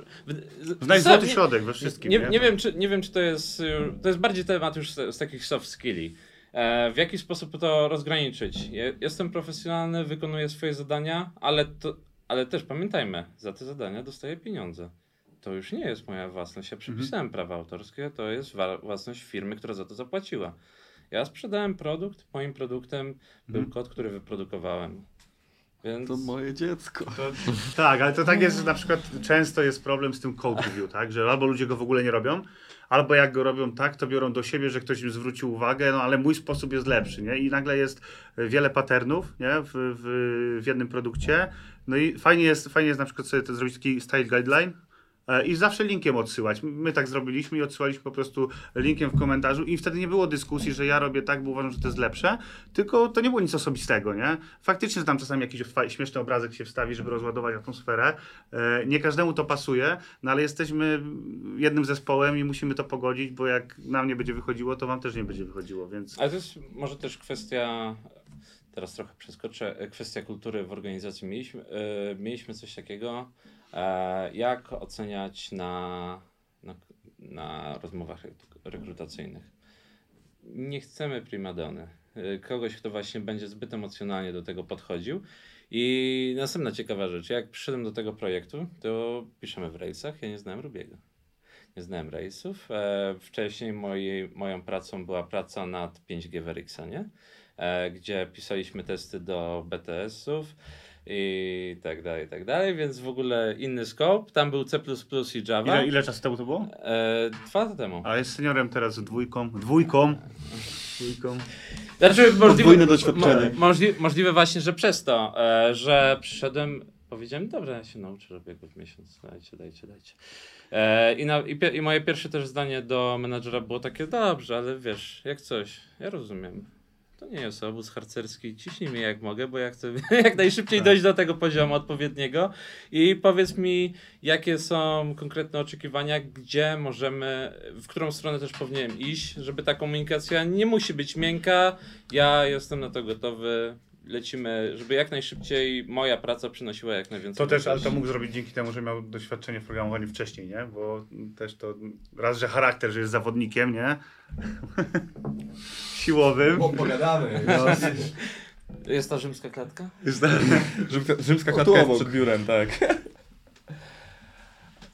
Za- złoty nie- środek we wszystkim, nie, nie? nie, wiem, czy, nie wiem, czy to jest. y, To jest bardziej temat już z, z takich soft skilli. E, w jaki sposób to rozgraniczyć? Je, jestem profesjonalny, wykonuję swoje zadania, ale, to, ale też pamiętajmy, za te zadania dostaję pieniądze. To już nie jest moja własność. Ja przypisałem prawa autorskie, to jest wa- własność firmy, która za to zapłaciła. Ja sprzedałem produkt, moim produktem był Mhm. kod, który wyprodukowałem. Więc... To moje dziecko. To, tak, ale to tak jest, że na przykład często jest problem z tym code review, tak? Że albo ludzie go w ogóle nie robią, albo jak go robią tak, to biorą do siebie, że ktoś im zwrócił uwagę, no ale mój sposób jest lepszy, nie? I nagle jest wiele patternów, nie? W, w, w jednym produkcie. No i fajnie jest, fajnie jest na przykład sobie to zrobić taki style guideline, e, i zawsze linkiem odsyłać. My tak zrobiliśmy i odsyłaliśmy po prostu linkiem w komentarzu i wtedy nie było dyskusji, że ja robię tak, bo uważam, że to jest lepsze, tylko to nie było nic osobistego, nie? Faktycznie tam czasami jakiś śmieszny obrazek się wstawi, żeby rozładować atmosferę. E, Nie każdemu to pasuje, no ale jesteśmy jednym zespołem i musimy to pogodzić, bo jak nam nie będzie wychodziło, to wam też nie będzie wychodziło, więc... Ale to jest może też kwestia, teraz trochę przeskoczę, e, kwestia kultury w organizacji. Mieliśmy, e, mieliśmy coś takiego, e, jak oceniać na, na, na rozmowach rek- rekrutacyjnych. Nie chcemy primadony. E, Kogoś, kto właśnie będzie zbyt emocjonalnie do tego podchodził. I następna ciekawa rzecz, jak przyszedłem do tego projektu, to piszemy w Railsach, ja nie znałem Rubiego. Nie znałem Railsów. E, wcześniej mojej, moją pracą była praca nad 5G w Ericsonie, e, gdzie pisaliśmy testy do BTS-ów i tak dalej, i tak dalej, więc w ogóle inny scope. Tam był C++ i Java. Ile, ile czasu temu to było? E, dwa lata temu. A jest seniorem teraz dwójką, dwójką, dwójką. Znaczy, Podwójne doświadczenie. Mo, możli, możliwe właśnie, że przez to, e, że przyszedłem, powiedziałem, dobra, ja się nauczę robię w miesiąc, dajcie, dajcie, dajcie. E, i, na, i, pie, I moje pierwsze też zdanie do menadżera było takie, dobrze, ale wiesz, jak coś, ja rozumiem. To nie jest obóz harcerski, ciśnij mnie jak mogę, bo ja chcę jak najszybciej Tak. dojść do tego poziomu odpowiedniego. I powiedz mi, jakie są konkretne oczekiwania, gdzie możemy, w którą stronę też powinienem iść, żeby ta komunikacja nie musi być miękka, ja jestem na to gotowy, lecimy, żeby jak najszybciej moja praca przynosiła jak najwięcej To też, ale to mógł zrobić dzięki temu, że miał doświadczenie w programowaniu wcześniej, nie? Bo też to raz, że charakter, że jest zawodnikiem, nie? Siłowym. Pogadamy. No, Jest ta rzymska klatka? jest tak. Rzymska, rzymska O, klatka tu jest przed biurem, tak.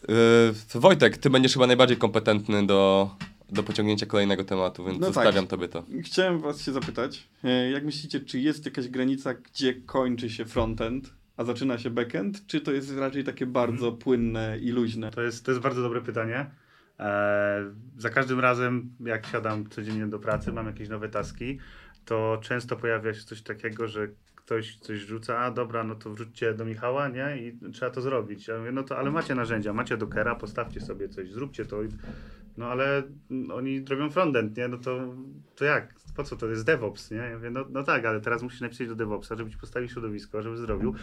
Yy, Wojtek, ty będziesz chyba najbardziej kompetentny do, do pociągnięcia kolejnego tematu, więc No tak. zostawiam tobie to. Chciałem was się zapytać, e, jak myślicie, czy jest jakaś granica, gdzie kończy się frontend, a zaczyna się backend, czy to jest raczej takie bardzo płynne i luźne? To jest, to jest bardzo dobre pytanie. Eee, za każdym razem, jak siadam codziennie do pracy, mam jakieś nowe taski, to często pojawia się coś takiego, że ktoś coś rzuca, a dobra, no to wrzućcie do Michała, nie? I trzeba to zrobić. Ja mówię, no to ale macie narzędzia, macie Dockera, postawcie sobie coś, zróbcie to. No ale oni robią frontend, nie? No to, to jak? Po co to jest DevOps, nie? Ja mówię, no, no tak, ale teraz musisz napisać do DevOpsa, żeby ci postawił środowisko, żeby zrobił.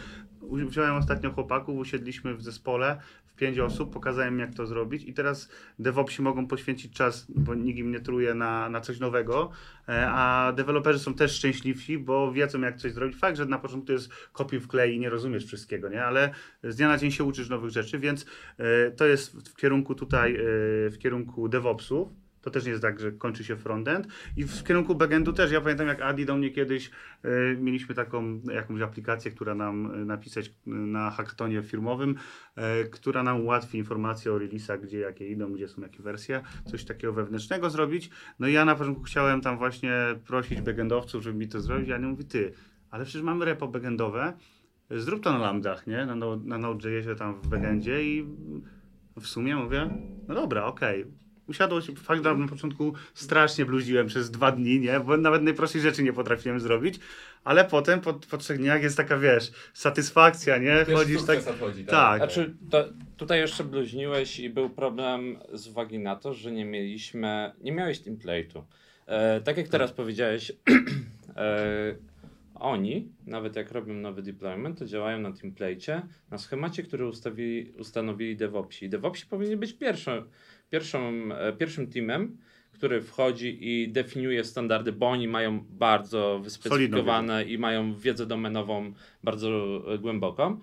Wziąłem ostatnio chłopaków, usiedliśmy w zespole w pięć osób, pokazałem jak to zrobić i teraz DevOpsi mogą poświęcić czas, bo nikt im nie truje na, na coś nowego, a deweloperzy są też szczęśliwsi, bo wiedzą jak coś zrobić. Fakt, że na początku jest kopiuj w klej i nie rozumiesz wszystkiego, nie? Ale z dnia na dzień się uczysz nowych rzeczy, więc e, to jest w, w kierunku tutaj, e, w kierunku DevOpsów. To też nie jest tak, że kończy się frontend. I w kierunku backendu też. Ja pamiętam, jak Adi do mnie kiedyś e, mieliśmy taką jakąś aplikację, która nam e, napisać e, na hackatonie firmowym, która nam ułatwi informacje o release'ach, gdzie jakie idą, gdzie są jakie wersje, coś takiego wewnętrznego zrobić. No i ja na początku chciałem tam właśnie prosić backendowców, żeby mi to zrobić, a nie mówi ty, ale przecież mamy repo backendowe, zrób to na lambdach, nie? Na, na Node.jsie tam w backendzie i w sumie mówię, no dobra, okej. Usiadło się, fakt, że na początku strasznie bluździłem przez dwa dni, nie? Bo nawet najprostszej rzeczy nie potrafiłem zrobić, ale potem po, po trzech dniach jest taka, wiesz, satysfakcja, nie? Chodzisz tak, Odchodzi, tak. Znaczy, to, tutaj jeszcze bluźniłeś i był problem z uwagi na to, że nie mieliśmy, nie miałeś template'u. E, tak jak teraz powiedziałeś, e, oni, nawet jak robią nowy deployment, to działają na template'cie, na schemacie, który ustawili, ustanowili DevOpsi. I DevOpsi powinni być pierwszą, pierwszą, e, pierwszym teamem, który wchodzi i definiuje standardy, bo oni mają bardzo wyspecyfikowane i mają wiedzę domenową bardzo e, głęboką.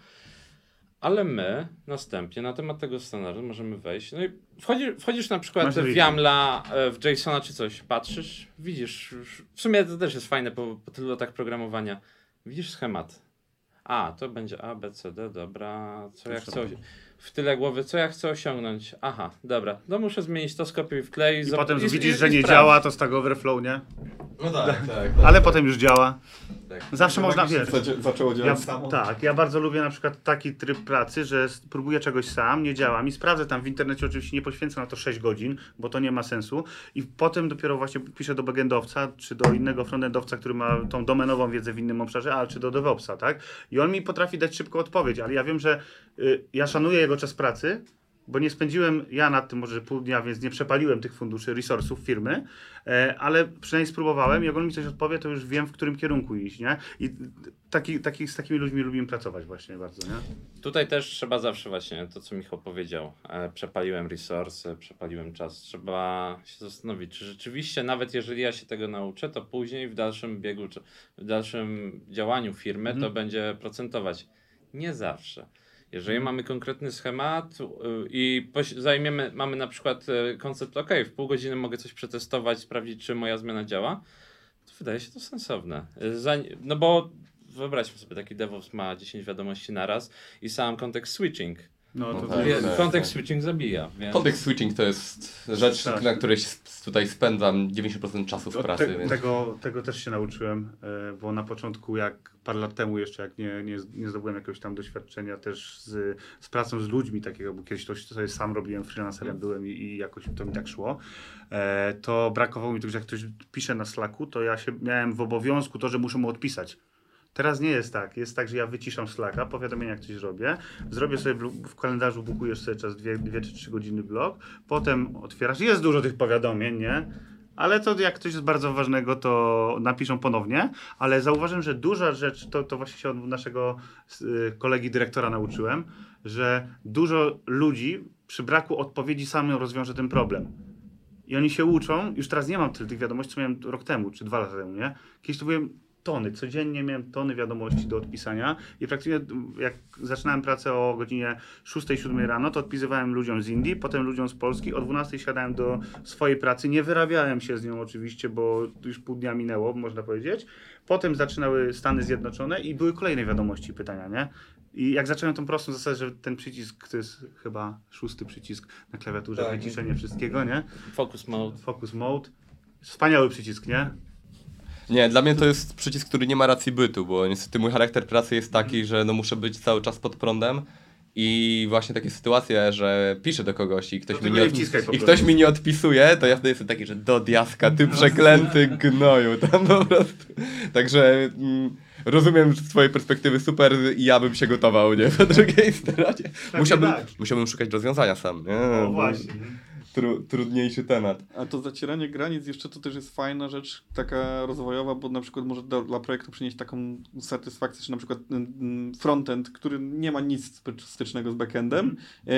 Ale my następnie na temat tego standardu możemy wejść. No i wchodzi, wchodzisz na przykład Masz w. YAMLa, e, w JSONa czy coś, patrzysz, widzisz, w sumie to też jest fajne po, po tylu latach programowania. Widzisz schemat. A, to będzie A, B, C, D, dobra, co jak Proszę coś. W tyle głowy, co ja chcę osiągnąć. Aha, dobra, no muszę zmienić to, skopiuj w klej. I zob- potem i- widzisz, i- że i nie sprawdź. działa, to Stack Overflow, nie? No tak, tak. Ale potem już działa. tak. Zawsze można, wiesz... Zaczę- Zaczęło Ja, działać samo. tak, ja bardzo lubię na przykład taki tryb pracy, że próbuję czegoś sam, nie działa mi, sprawdzę tam w internecie, oczywiście nie poświęcę na to 6 godzin, bo to nie ma sensu i potem dopiero właśnie piszę do backendowca, czy do innego frontendowca, który ma tą domenową wiedzę w innym obszarze, a czy do DevOpsa, tak? I on mi potrafi dać szybką odpowiedź, ale ja wiem, że y, ja szanuję jego czas pracy, bo nie spędziłem ja nad tym może pół dnia, więc nie przepaliłem tych funduszy, resursów firmy, e, ale przynajmniej spróbowałem i jak on mi coś odpowie, to już wiem, w którym kierunku iść, nie? I taki, taki, z takimi ludźmi lubimy pracować właśnie bardzo, nie? Tutaj też trzeba zawsze właśnie to, co Michał powiedział. E, przepaliłem resursy, przepaliłem czas. Trzeba się zastanowić, czy rzeczywiście, nawet jeżeli ja się tego nauczę, to później w dalszym biegu, w dalszym działaniu firmy Mhm. to będzie procentować. Nie zawsze. Jeżeli mamy konkretny schemat y, i zajmiemy, mamy na przykład y, koncept, ok, w pół godziny mogę coś przetestować, sprawdzić, czy moja zmiana działa, to wydaje się to sensowne. Y, No bo wyobraźmy sobie, taki DevOps ma 10 wiadomości naraz i sam kontekst switching. No No to, tak, Wie- tak. kontekst switching zabija. Więc... Context switching to jest rzecz, Tak. na której s- tutaj spędzam 90% czasu w pracy. te, więc... tego, tego też się nauczyłem, e, bo na początku, jak parę lat temu jeszcze, jak nie, nie, nie zdobyłem jakiegoś tam doświadczenia też z, z pracą z ludźmi takiego, bo kiedyś to sobie sam robiłem, freelancerem byłem i, i jakoś to mi tak szło, e, to brakowało mi tego, że jak ktoś pisze na Slacku, to ja się miałem w obowiązku to, że muszę mu odpisać. Teraz nie jest tak. Jest tak, że ja wyciszam Slacka, powiadomienia jak coś robię, zrobię sobie w, kalendarzu, bukujesz sobie czas 2 czy 3 godziny blok, potem otwierasz, jest dużo tych powiadomień, nie? Ale to jak coś jest bardzo ważnego, to napiszą ponownie, ale zauważyłem, że duża rzecz, to, to właśnie się od naszego y, kolegi dyrektora nauczyłem, że dużo ludzi przy braku odpowiedzi samym rozwiąże ten problem. I oni się uczą, już teraz nie mam tyle tych wiadomości, co miałem rok temu, czy dwa lata temu, nie? Kiedyś to byłem tony, codziennie miałem tony wiadomości do odpisania i praktycznie jak zaczynałem pracę o godzinie 6-7 rano, to odpisywałem ludziom z Indii, potem ludziom z Polski, o 12 siadałem do swojej pracy, nie wyrabiałem się z nią oczywiście, bo już pół dnia minęło, można powiedzieć. Potem zaczynały Stany Zjednoczone i były kolejne wiadomości, pytania, nie? I jak zacząłem tą prostą zasadę, że ten przycisk, to jest chyba szósty przycisk na klawiaturze, Tak. wyciszenie wszystkiego, nie? Focus mode. Focus mode. Wspaniały przycisk, nie? Nie, dla mnie to jest przycisk, który nie ma racji bytu, bo niestety mój charakter pracy jest taki, że no muszę być cały czas pod prądem i właśnie takie sytuacje, że piszę do kogoś i ktoś, To mi nie, od... i ktoś mi nie odpisuje, to ja wtedy jestem taki, że do diaska, ty przeklęty gnoju, tam po prostu. Także mm, rozumiem z twojej perspektywy super i ja bym się gotował, nie? Po drugiej stronie. Musiałbym, tak. musiałbym szukać rozwiązania sam, nie? O właśnie. Tru, trudniejszy temat. A to zacieranie granic jeszcze to też jest fajna rzecz, taka rozwojowa, bo na przykład może dla, dla projektu przynieść taką satysfakcję, że na przykład mm, frontend, który nie ma nic stycznego z backendem, e,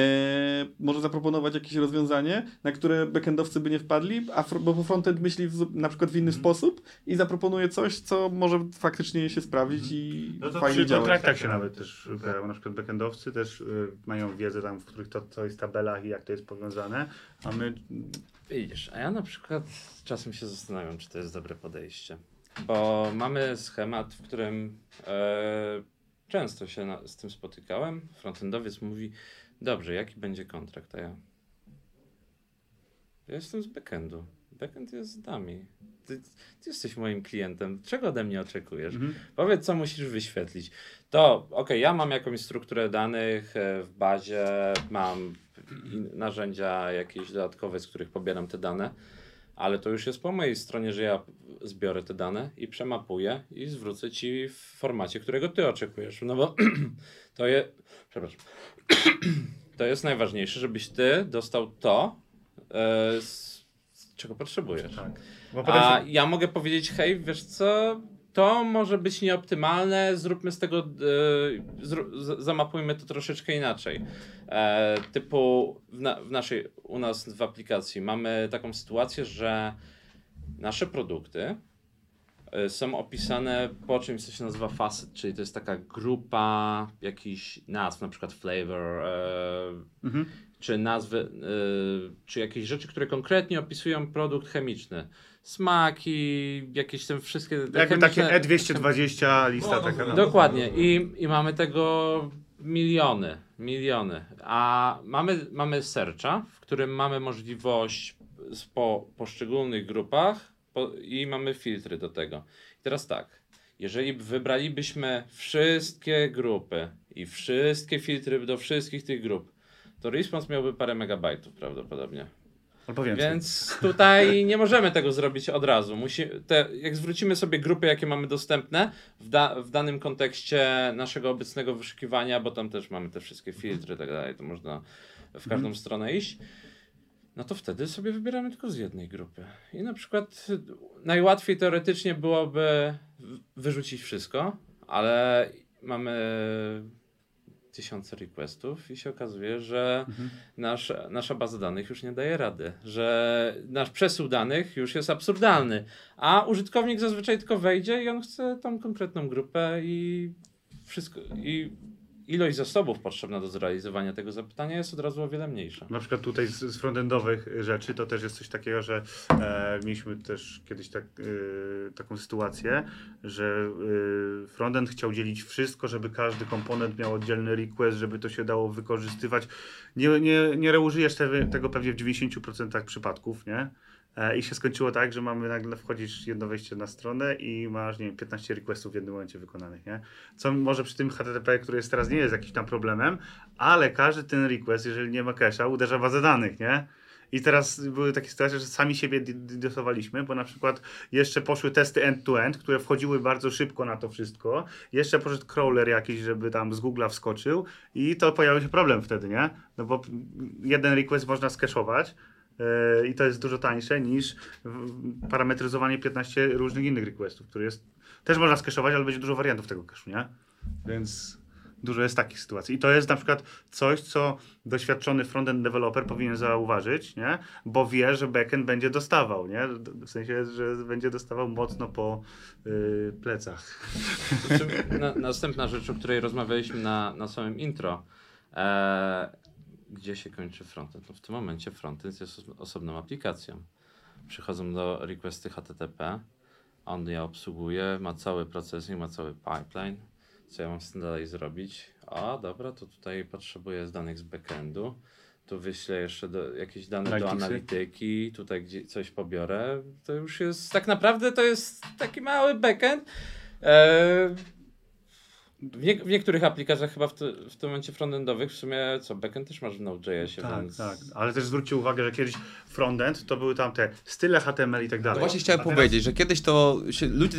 może zaproponować jakieś rozwiązanie, na które backendowcy by nie wpadli, a fr- bo frontend myśli w, na przykład w inny sposób i zaproponuje coś, co może faktycznie się sprawdzić i No to fajnie przy działać. kontraktach się nawet też pojawiają, na przykład backendowcy też y, mają wiedzę tam, w których to, co jest w tabelach i jak to jest powiązane, a my Widzisz, a ja na przykład czasem się zastanawiam, czy to jest dobre podejście. Bo mamy schemat, w którym e, często się na, z tym spotykałem. Frontendowiec mówi, dobrze, jaki będzie kontrakt, a ja... Ja jestem z backendu. Backend jest z nami. Ty, ty jesteś moim klientem. Czego ode mnie oczekujesz? Mhm. Powiedz, co musisz wyświetlić. To, okej, ja mam jakąś strukturę danych e, w bazie, mam in- narzędzia jakieś dodatkowe, z których pobieram te dane, ale to już jest po mojej stronie, że ja zbiorę te dane i przemapuję i zwrócę ci w formacie, którego ty oczekujesz. No bo to jest, przepraszam, to jest najważniejsze, żebyś ty dostał to, e, z, czego potrzebujesz. tak. A ja mogę powiedzieć, hej, wiesz co, to może być nieoptymalne, zróbmy z tego, e, zró- z- zamapujmy to troszeczkę inaczej. E, typu w, na, w naszej, u nas w aplikacji mamy taką sytuację, że nasze produkty e, są opisane po czymś, co się nazywa facet, czyli to jest taka grupa jakichś nazw, na przykład flavor, e, mhm. Czy nazwy, y, czy jakieś rzeczy, które konkretnie opisują produkt chemiczny. Smaki, jakieś tam wszystkie. te Jakby chemiczne- takie E E220 lista No, taka. No. Dokładnie. I, I mamy tego miliony. Miliony. A mamy, mamy searcha, w którym mamy możliwość po poszczególnych grupach po, i mamy filtry do tego. I teraz tak, jeżeli wybralibyśmy wszystkie grupy i wszystkie filtry do wszystkich tych grup, to response miałby parę megabajtów prawdopodobnie. Albo więcej. Więc tutaj nie możemy tego zrobić od razu. Musi, te, jak zwrócimy sobie grupy, jakie mamy dostępne w, da, w danym kontekście naszego obecnego wyszukiwania, bo tam też mamy te wszystkie filtry i tak dalej, to można w każdą stronę iść. No to wtedy sobie wybieramy tylko z jednej grupy. I na przykład najłatwiej teoretycznie byłoby wyrzucić wszystko, ale mamy tysiące requestów i się okazuje, że nasz, nasza baza danych już nie daje rady, że nasz przesył danych już jest absurdalny, a użytkownik zazwyczaj tylko wejdzie i on chce tą konkretną grupę i wszystko i ilość zasobów potrzebna do zrealizowania tego zapytania jest od razu o wiele mniejsza. Na przykład tutaj z, z frontendowych rzeczy to też jest coś takiego, że e, mieliśmy też kiedyś tak, e, taką sytuację, że e, frontend chciał dzielić wszystko, żeby każdy komponent miał oddzielny request, żeby to się dało wykorzystywać. Nie, nie, nie reużyjesz te, tego pewnie w 90% przypadków, nie? E, I się skończyło tak, że mamy nagle wchodzisz jedno wejście na stronę i masz, nie wiem, 15 requestów w jednym momencie wykonanych, nie? Co może przy tym HTTP, który jest teraz, nie jest jakimś tam problemem, ale każdy ten request, jeżeli nie ma cache'a, uderza w bazę danych, nie? I teraz były takie sytuacje, że sami siebie dosowaliśmy, bo na przykład jeszcze poszły testy end-to-end, które wchodziły bardzo szybko na to wszystko. Jeszcze poszedł crawler jakiś, żeby tam z Google'a wskoczył i to pojawił się problem wtedy, nie? No bo jeden request można skeszować i to jest dużo tańsze niż parametryzowanie 15 różnych innych requestów, które jest też można skeszować, ale będzie dużo wariantów tego cache'u, nie? Więc dużo jest takich sytuacji. I to jest na przykład coś, co doświadczony frontend developer powinien zauważyć, nie? Bo wie, że backend będzie dostawał, nie? W sensie, że będzie dostawał mocno po yy, plecach. Na, następna rzecz, o której rozmawialiśmy na, na samym intro. E, gdzie się kończy frontend? No w tym momencie frontend jest os- osobną aplikacją. Przychodzą do requesty HTTP, on je obsługuje, ma cały procesing, ma cały pipeline. Co ja mam z tym dalej zrobić? A dobra, to tutaj potrzebuję z danych z backendu. Tu wyślę jeszcze do, jakieś dane do analityki, tutaj gdzie coś pobiorę. To już jest, tak naprawdę to jest taki mały backend. E, w, nie, w niektórych aplikacjach chyba w, ty, w tym momencie frontendowych w sumie co, backend też masz w Node.jsie, Tak, więc... tak. Ale też zwróćcie uwagę, że kiedyś frontend to były tam te style HTML i tak dalej. No właśnie chciałem A teraz- powiedzieć, że kiedyś to się ludzie.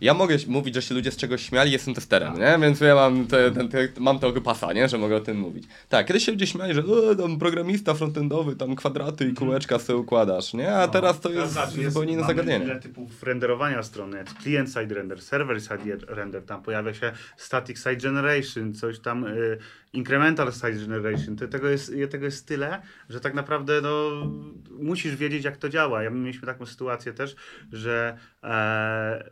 Ja mogę mówić, że się ludzie z czegoś śmiali, jestem testerem, nie? Więc ja mam, te, te, te, mam tego pasa, nie? Że mogę o tym mówić. Tak, kiedyś się ludzie śmiali, że e, tam programista frontendowy, tam kwadraty i kółeczka sobie układasz, nie? A No, teraz to jest zobacz, zupełnie inne zagadnienie. Ile typów renderowania strony, client-side render, server-side render, tam pojawia się static side generation, coś tam y, incremental side generation. To, tego, jest, tego jest tyle, że tak naprawdę no, musisz wiedzieć, jak to działa. Ja mieliśmy taką sytuację też, że e,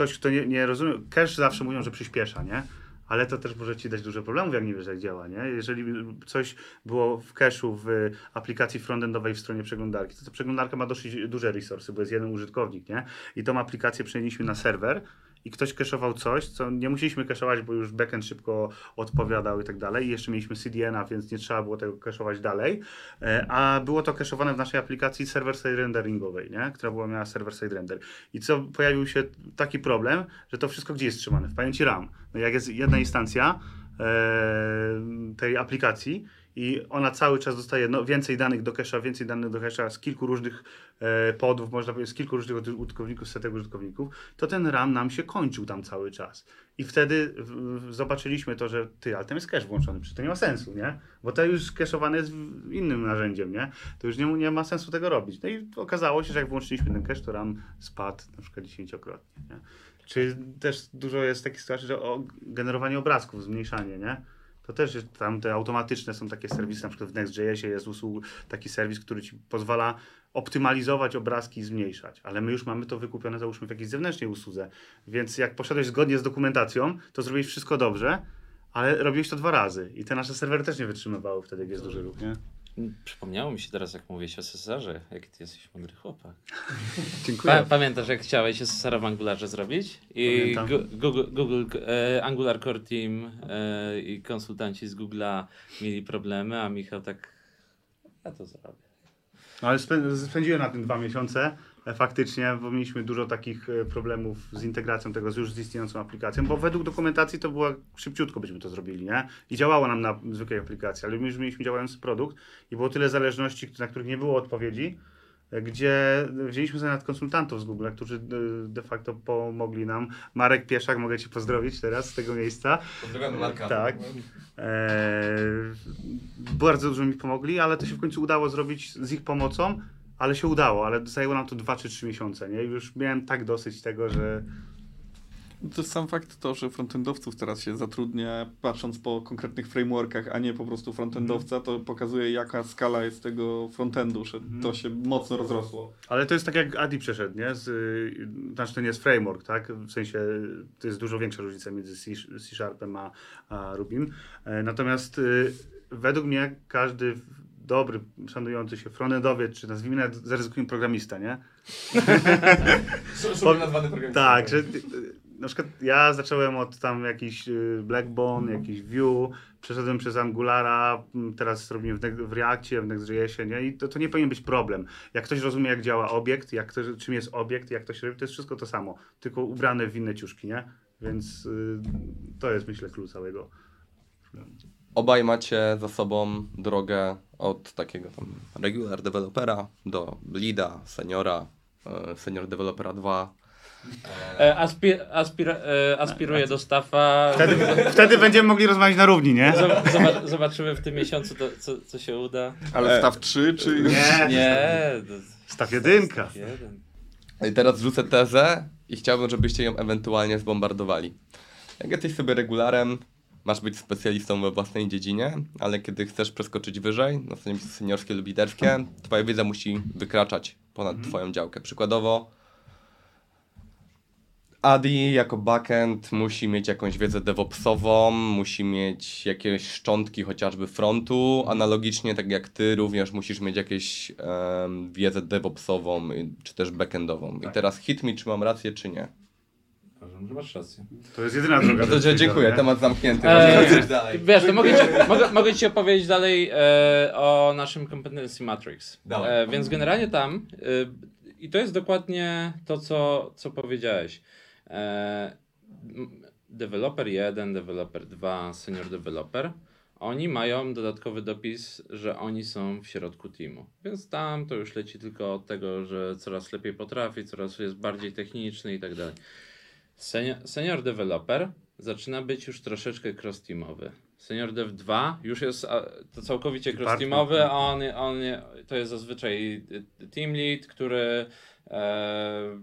ktoś, kto nie, nie rozumie, cache zawsze mówią, że przyspiesza, nie? Ale to też może ci dać dużo problemów, jak nie wiesz, jak działa, nie? Jeżeli coś było w cache'u w aplikacji frontendowej w stronie przeglądarki, to ta przeglądarka ma dosyć duże resursy, bo jest jeden użytkownik, nie? I tą aplikację przenieśliśmy na serwer i ktoś cache'ował coś, co nie musieliśmy cache'ować, bo już backend szybko odpowiadał i tak dalej. I jeszcze mieliśmy CDN-a, więc nie trzeba było tego cache'ować dalej. E, A było to cache'owane w naszej aplikacji server-side renderingowej, nie? która była miała server-side render. I co pojawił się taki problem, że to wszystko gdzie jest trzymane? W pamięci RAM. No jak jest jedna instancja e, tej aplikacji i ona cały czas dostaje no, więcej danych do cache'a, więcej danych do cache'a z kilku różnych e, podów, można powiedzieć, z kilku różnych użytkowników, setek użytkowników, to ten RAM nam się kończył tam cały czas. I wtedy w, w, zobaczyliśmy to, że ty, ale tam jest cache włączony, przecież to nie ma sensu, nie? Bo to już cache'owane jest innym narzędziem, nie? To już nie, nie ma sensu tego robić. No i okazało się, że jak włączyliśmy ten cache, to RAM spadł na przykład dziesięciokrotnie, nie? Czy też dużo jest takich sytuacji, że o generowanie obrazków, zmniejszanie, nie? To też tam te automatyczne są takie serwisy, na przykład w Next.jsie jest usług, taki serwis, który ci pozwala optymalizować obrazki i zmniejszać, ale my już mamy to wykupione załóżmy w jakiejś zewnętrznej usłudze, więc jak poszedłeś zgodnie z dokumentacją, to zrobiłeś wszystko dobrze, ale robiłeś to dwa razy. I te nasze serwery też nie wytrzymywały wtedy, jak jest duży ruch, nie? Przypomniało mi się teraz, jak mówiłeś o Cesarze, jaki ty jesteś mądry chłopak. Dziękuję. Pa, pamiętasz, jak chciałeś Cesara w Angularze zrobić? I Google, Google e, Angular Core Team e, i konsultanci z Google'a mieli problemy, a Michał tak, ja to zrobię. No, ale spę- spędziłem na tym dwa miesiące. E, Faktycznie, bo mieliśmy dużo takich e, problemów z integracją tego z już z istniejącą aplikacją, bo według dokumentacji to była szybciutko byśmy to zrobili, nie? I działało nam na zwykłej aplikacji, ale my już mieliśmy działający produkt i było tyle zależności, na których nie było odpowiedzi, e, gdzie wzięliśmy sobie nawet konsultantów z Google, którzy de facto pomogli nam. Marek Pieszak, mogę Cię pozdrowić teraz z tego miejsca. Pozdrawiamy Marka. Tak. Bardzo dużo mi pomogli, ale to się w końcu udało zrobić z ich pomocą, ale się udało, ale zajęło nam to 2 czy 3 miesiące, nie? Już miałem tak dosyć tego, że To sam fakt to, że frontendowców teraz się zatrudnia, patrząc po konkretnych frameworkach, a nie po prostu frontendowca, to pokazuje jaka skala jest tego frontendu, że to się mocno rozrosło. Ale to jest tak jak Adi przeszedł, nie? Z, y, znaczy to nie jest framework, tak? W sensie to jest dużo większa różnica między C, C Sharpem a, a Rubim. E, natomiast y, według mnie każdy dobry, szanujący się frontendowiec, czy nazwijmy nawet zaryzykujmy programista, nie? Szumnie nazwany program. Tak, że na przykład ja zacząłem od tam jakiś y, Blackbone, jakiś Vue, przeszedłem przez Angulara, teraz robimy w, w Reactie, w Next.jsie, nie? I to, to nie powinien być problem. Jak ktoś rozumie, jak działa obiekt, jak to, czym jest obiekt, jak to się robi, to jest wszystko to samo, tylko ubrane w inne ciuszki, nie? Więc y, to jest, myślę, klucz całego. Obaj macie za sobą drogę od takiego tam regular developera do leada, seniora, e, senior developera 2. E, aspir, aspir, e, aspiruję do staffa. Wtedy, wtedy będziemy mogli rozmawiać na równi, nie? Zob- zoba- Zobaczymy w tym miesiącu, to, co, co się uda. Ale staw 3 czy... Nie, Nie, to, staw jedynka. jeden. I teraz rzucę tezę i chciałbym, żebyście ją ewentualnie zbombardowali. Jak jesteś sobie regularem, masz być specjalistą we własnej dziedzinie, ale kiedy chcesz przeskoczyć wyżej, na stanowisko seniorskie lub liderskie, twoja wiedza musi wykraczać ponad twoją działkę. Przykładowo Adi jako backend musi mieć jakąś wiedzę DevOpsową, musi mieć jakieś szczątki chociażby frontu. Analogicznie, tak jak ty, również musisz mieć jakieś em, wiedzę DevOpsową czy też backendową. I teraz hit me, czy mam rację, czy nie. Uważam, że masz rację. To jest jedyna droga. To do dziękuję, nie? temat zamknięty. Eee, dalej. Wiesz, to mogę ci, mogę, mogę ci opowiedzieć dalej e, o naszym Competency Matrix. E, więc generalnie tam, e, i to jest dokładnie to, co, co powiedziałeś. E, developer 1, developer 2, senior developer, oni mają dodatkowy dopis, że oni są w środku teamu. Więc tam to już leci tylko od tego, że coraz lepiej potrafi, coraz jest bardziej techniczny i tak dalej. Senior, senior developer zaczyna być już troszeczkę cross-teamowy. Senior Dev 2 już jest to całkowicie cross-teamowy, a on, on to jest zazwyczaj team lead, który e,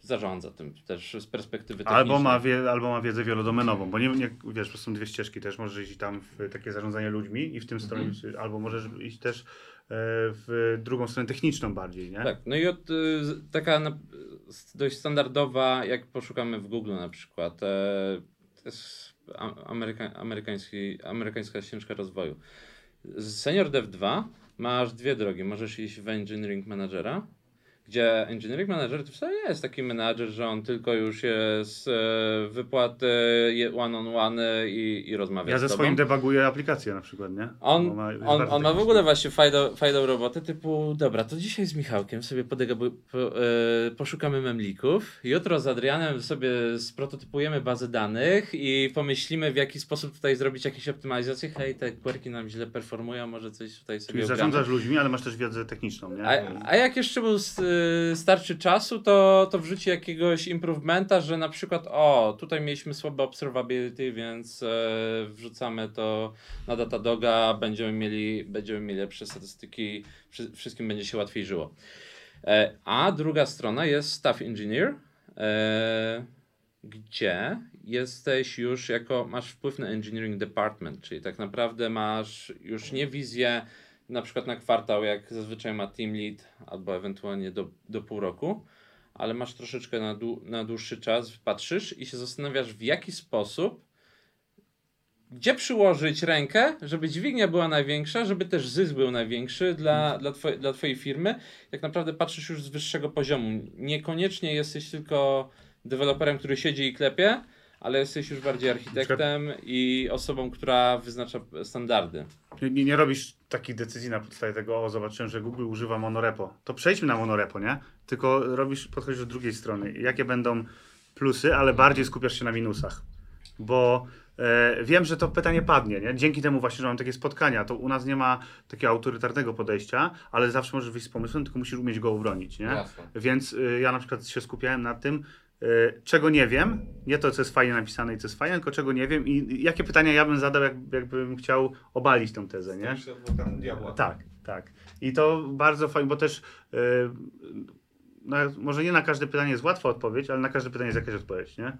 zarządza tym też z perspektywy technicznej. Albo ma, wie, albo ma wiedzę wielodomenową, bo nie, nie wiesz, to są dwie ścieżki też. Możesz iść tam w takie zarządzanie ludźmi i w tym stronie, albo możesz iść też w drugą stronę techniczną bardziej, nie? Tak, no i od, y, taka dość standardowa, jak poszukamy w Google na przykład, e, a- ameryka, amerykański, amerykańska ścieżka rozwoju. Z Senior Dev 2 masz dwie drogi. Możesz iść w Engineering Managera, gdzie Engineering Manager to wcale nie jest taki menadżer, że on tylko już jest e, wypłaty one-on-one i, i rozmawia Ja z ze swoim debuguję aplikację na przykład, nie? On, Bo ma- on, on ma w ogóle właśnie fajną, fajną robotę typu, dobra, to dzisiaj z Michałkiem sobie podegabu- po, e, poszukamy memlików, jutro z Adrianem sobie sprototypujemy bazę danych i pomyślimy w jaki sposób tutaj zrobić jakieś optymalizacje. Hej, te queryki nam źle performują, może coś tutaj sobie Czyli zarządzasz ludźmi, ale masz też wiedzę techniczną, nie? A, a jak jeszcze mu s- y, starczy czasu, to, to wrzuci jakiegoś improvementa, że na przykład o, tutaj mieliśmy słabe observability, więc e, wrzucamy to na Datadoga, będziemy mieli, będziemy mieli lepsze statystyki, wszy, wszystkim będzie się łatwiej żyło. E, a druga strona jest staff engineer, e, gdzie jesteś już jako, masz wpływ na engineering department, czyli tak naprawdę masz już nie wizję na przykład na kwartał, jak zazwyczaj ma team lead, albo ewentualnie do, do pół roku, ale masz troszeczkę na, dłu- na dłuższy czas, patrzysz i się zastanawiasz, w jaki sposób gdzie przyłożyć rękę, żeby dźwignia była największa, żeby też zysk był największy dla, dla, twojej, dla twojej firmy. Jak naprawdę patrzysz już z wyższego poziomu. Niekoniecznie jesteś tylko deweloperem, który siedzi i klepie, ale jesteś już bardziej architektem i osobą, która wyznacza standardy. Nie, nie robisz takich decyzji na podstawie tego, o zobaczyłem, że Google używa monorepo. To przejdźmy na monorepo, nie? Tylko robisz, podchodzisz od drugiej strony. Jakie będą plusy, ale bardziej skupiasz się na minusach. Bo e, wiem, że to pytanie padnie, nie? Dzięki temu właśnie, że mam takie spotkania, to u nas nie ma takiego autorytarnego podejścia, ale zawsze możesz wyjść z pomysłem, tylko musisz umieć go obronić, nie? Jasne. Więc y, ja na przykład się skupiałem na tym, czego nie wiem, nie to, co jest fajnie napisane i co jest fajne, tylko czego nie wiem i jakie pytania ja bym zadał, jak, jakbym chciał obalić tę tezę, nie? Tak, tak. I to bardzo fajnie, bo też y, na, może nie na każde pytanie jest łatwa odpowiedź, ale na każde pytanie jest jakaś odpowiedź, nie?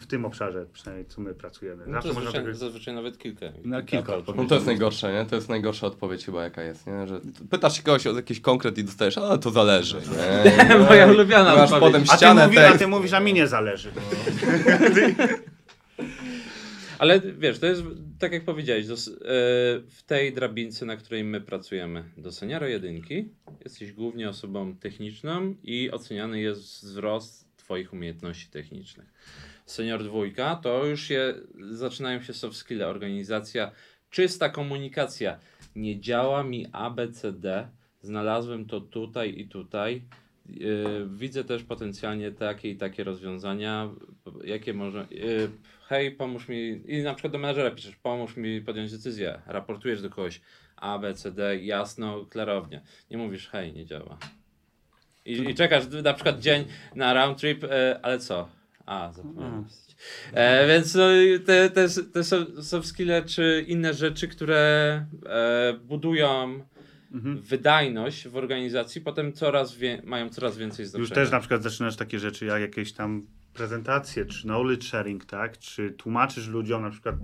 W tym obszarze przynajmniej, co my pracujemy. No to można zazwyczaj, tego... zazwyczaj nawet kilka. Na kilka odpowiedzi. No to jest najgorsze, nie? To jest najgorsza odpowiedź chyba jaka jest, nie? Że pytasz się kogoś o jakiś konkret i dostajesz, a to zależy, nie? Moja ulubiona Masz odpowiedź. potem A ty, ścianę mówi, a ty mówisz, a mi nie zależy. Ale wiesz, to jest tak jak powiedziałeś, do, e, w tej drabince, na której my pracujemy, do seniora jedynki, jesteś głównie osobą techniczną i oceniany jest wzrost Twoich umiejętności technicznych. Senior dwójka to już je, zaczynają się soft skille, organizacja, czysta komunikacja. Nie działa mi ABCD, znalazłem to tutaj i tutaj. Yy, widzę też potencjalnie takie i takie rozwiązania, jakie może. Yy, hej, pomóż mi. I na przykład do menedżera piszesz, pomóż mi podjąć decyzję. Raportujesz do kogoś A, B, C, D, jasno, klarownie. Nie mówisz, hej, nie działa. I, i czekasz na przykład dzień na round trip, e, ale co? A, zapomniałem. Napisać. E, więc no, te, te, te so- soft skille czy inne rzeczy, które e, budują Mhm. wydajność w organizacji, potem coraz mają coraz więcej znaczenia. Już też na przykład zaczynasz takie rzeczy jak jakieś tam prezentacje, czy knowledge sharing, tak? Czy tłumaczysz ludziom na przykład,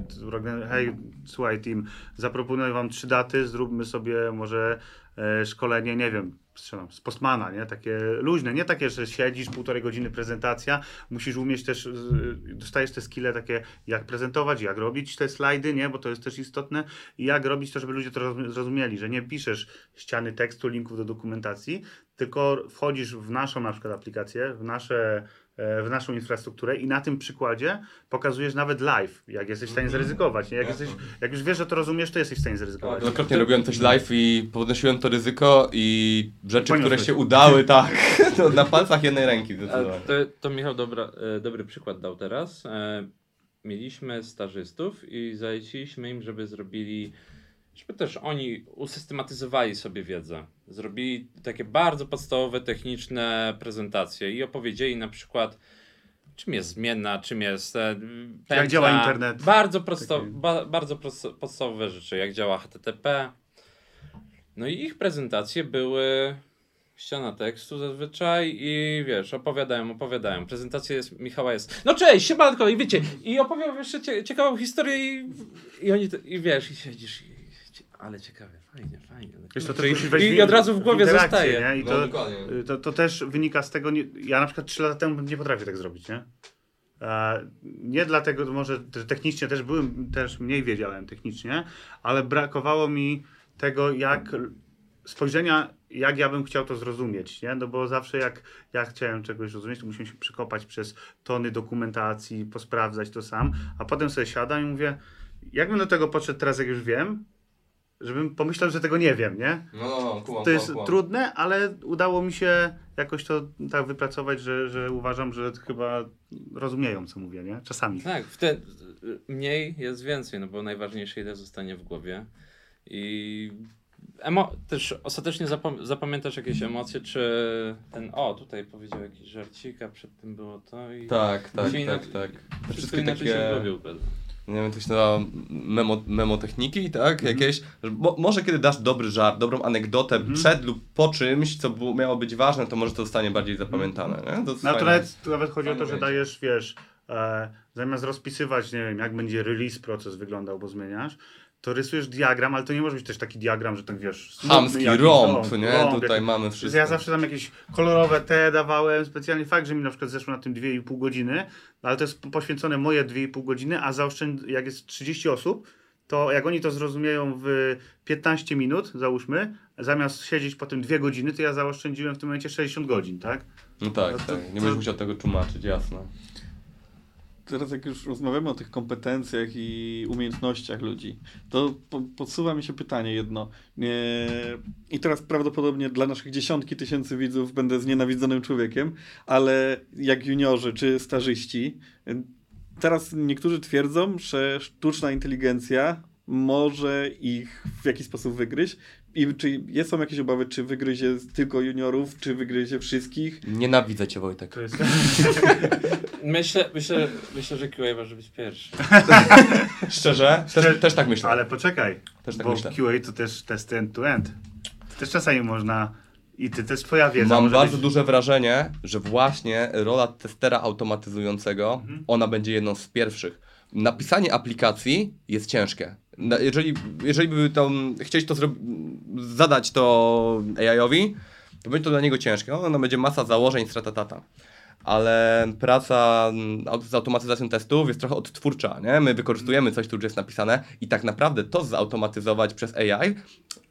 hej, słuchaj team, zaproponuję wam trzy daty, zróbmy sobie może e, szkolenie, nie wiem, strzelam, z Postmana, nie? Takie luźne, nie takie, że siedzisz półtorej godziny prezentacja, musisz umieć też, z- dostajesz te skille takie, jak prezentować, jak robić te slajdy, nie? Bo to jest też istotne i jak robić to, żeby ludzie to rozum- zrozumieli, że nie piszesz ściany tekstu, linków do dokumentacji, tylko wchodzisz w naszą na przykład aplikację, w, nasze, w naszą infrastrukturę i na tym przykładzie pokazujesz nawet live, jak jesteś w stanie zaryzykować. Nie? Jak, jesteś, jak już wiesz, że to rozumiesz, to jesteś w stanie zaryzykować. Wielokrotnie robiłem coś live i podnosiłem to ryzyko i rzeczy, które się udały, tak, to na palcach jednej ręki zdecydowanie. to, to Michał dobra, e, dobry przykład dał teraz. E, mieliśmy stażystów i zaleciliśmy im, żeby zrobili, żeby też oni usystematyzowali sobie wiedzę. Zrobili takie bardzo podstawowe, techniczne prezentacje i opowiedzieli na przykład, czym jest zmienna, czym jest e, pętla. działa internet. Bardzo, prosto, ba, bardzo prosto, podstawowe rzeczy, jak działa HTTP. No i ich prezentacje były ściana tekstu zazwyczaj i wiesz, opowiadają, opowiadają. Prezentacja jest, Michała jest, no cześć, siemanko i wiecie, i opowiadał jeszcze cie, ciekawą historię i, i oni, to, i wiesz, i siedzisz i, ale ciekawe, fajnie, fajnie. Wiesz, to I- też wejść I, I od razu w głowie zostaje. Nie? I No, to, dokładnie. to, to też wynika z tego, nie, ja na przykład 3 lata temu nie potrafię tak zrobić, nie? E, nie dlatego, może że technicznie też byłem, też mniej wiedziałem technicznie, ale brakowało mi tego, jak spojrzenia, jak ja bym chciał to zrozumieć, nie? No bo zawsze jak ja chciałem czegoś zrozumieć, to musiałem się przekopać przez tony dokumentacji, posprawdzać to sam, a potem sobie siadam i mówię, jakbym do tego podszedł teraz, jak już wiem, żebym pomyślał, że tego nie wiem, nie? No, no, no, kumam, To jest kumam, kumam. trudne, ale udało mi się jakoś to tak wypracować, że, że uważam, że chyba rozumieją, co mówię, nie? Czasami. Tak, wtedy mniej jest więcej, no bo najważniejsze ile zostanie w głowie i emo- też ostatecznie zapom- zapamiętasz jakieś emocje, czy ten, o tutaj powiedział jakiś żarcik, a przed tym było to i Tak, tak, się tak, tak. Wszystko wszystkie inaczej się takie, układa. Nie wiem, to się nazywa memo, memotechniki, tak? Mhm. Jakieś, bo, może kiedy dasz dobry żart, dobrą anegdotę Mhm. przed lub po czymś, co było, miało być ważne, to może to zostanie bardziej zapamiętane, nie? To No to nawet, to nawet chodzi o to, że dajesz, wiesz, e, zamiast rozpisywać, nie wiem, jak będzie release proces wyglądał, bo zmieniasz, to rysujesz diagram, ale to nie może być też taki diagram, że tak wiesz... jakiś rąb, nie? rąb Tutaj jakiś. mamy wszystko. ja zawsze tam jakieś kolorowe te dawałem, specjalnie fakt, że mi na przykład zeszło na tym 2,5 godziny, ale to jest po- poświęcone moje 2,5 godziny, a zaoszczęd... jak jest 30 osób, to jak oni to zrozumieją w 15 minut, załóżmy, zamiast siedzieć potem 2 godziny, to ja zaoszczędziłem w tym momencie 60 godzin, tak? No tak, No to- tak. Nie to- będziesz musiał tego tłumaczyć, jasne. Teraz jak już rozmawiamy o tych kompetencjach i umiejętnościach ludzi, to po, podsuwa mi się pytanie jedno. Nie, I teraz prawdopodobnie dla naszych dziesiątki tysięcy widzów będę znienawidzonym człowiekiem, ale jak juniorzy czy stażyści, y, teraz niektórzy twierdzą, że sztuczna inteligencja może ich w jakiś sposób wygryźć. I czy jest- są jakieś obawy, czy wygryzie tylko juniorów, czy wygryzie wszystkich? Nienawidzę cię Wojtek. To jest... Myślę, myślę, myślę, że QA może być pierwszy. Szczerze? Też, też tak myślę. Ale poczekaj, Też tak bo myślę. QA to też testy end-to-end. To też czasami można... I ty też twoja wiedza Mam bardzo być... duże wrażenie, że właśnie rola testera automatyzującego, Mhm. ona będzie jedną z pierwszych. Napisanie aplikacji jest ciężkie. Jeżeli, jeżeli by to, chcieć to zadać to AI-owi, to będzie to dla niego ciężkie. Ona będzie masa założeń, stratatata. Ale praca mm, z automatyzacją testów jest trochę odtwórcza, nie? My wykorzystujemy coś, co już jest napisane i tak naprawdę to zautomatyzować przez AI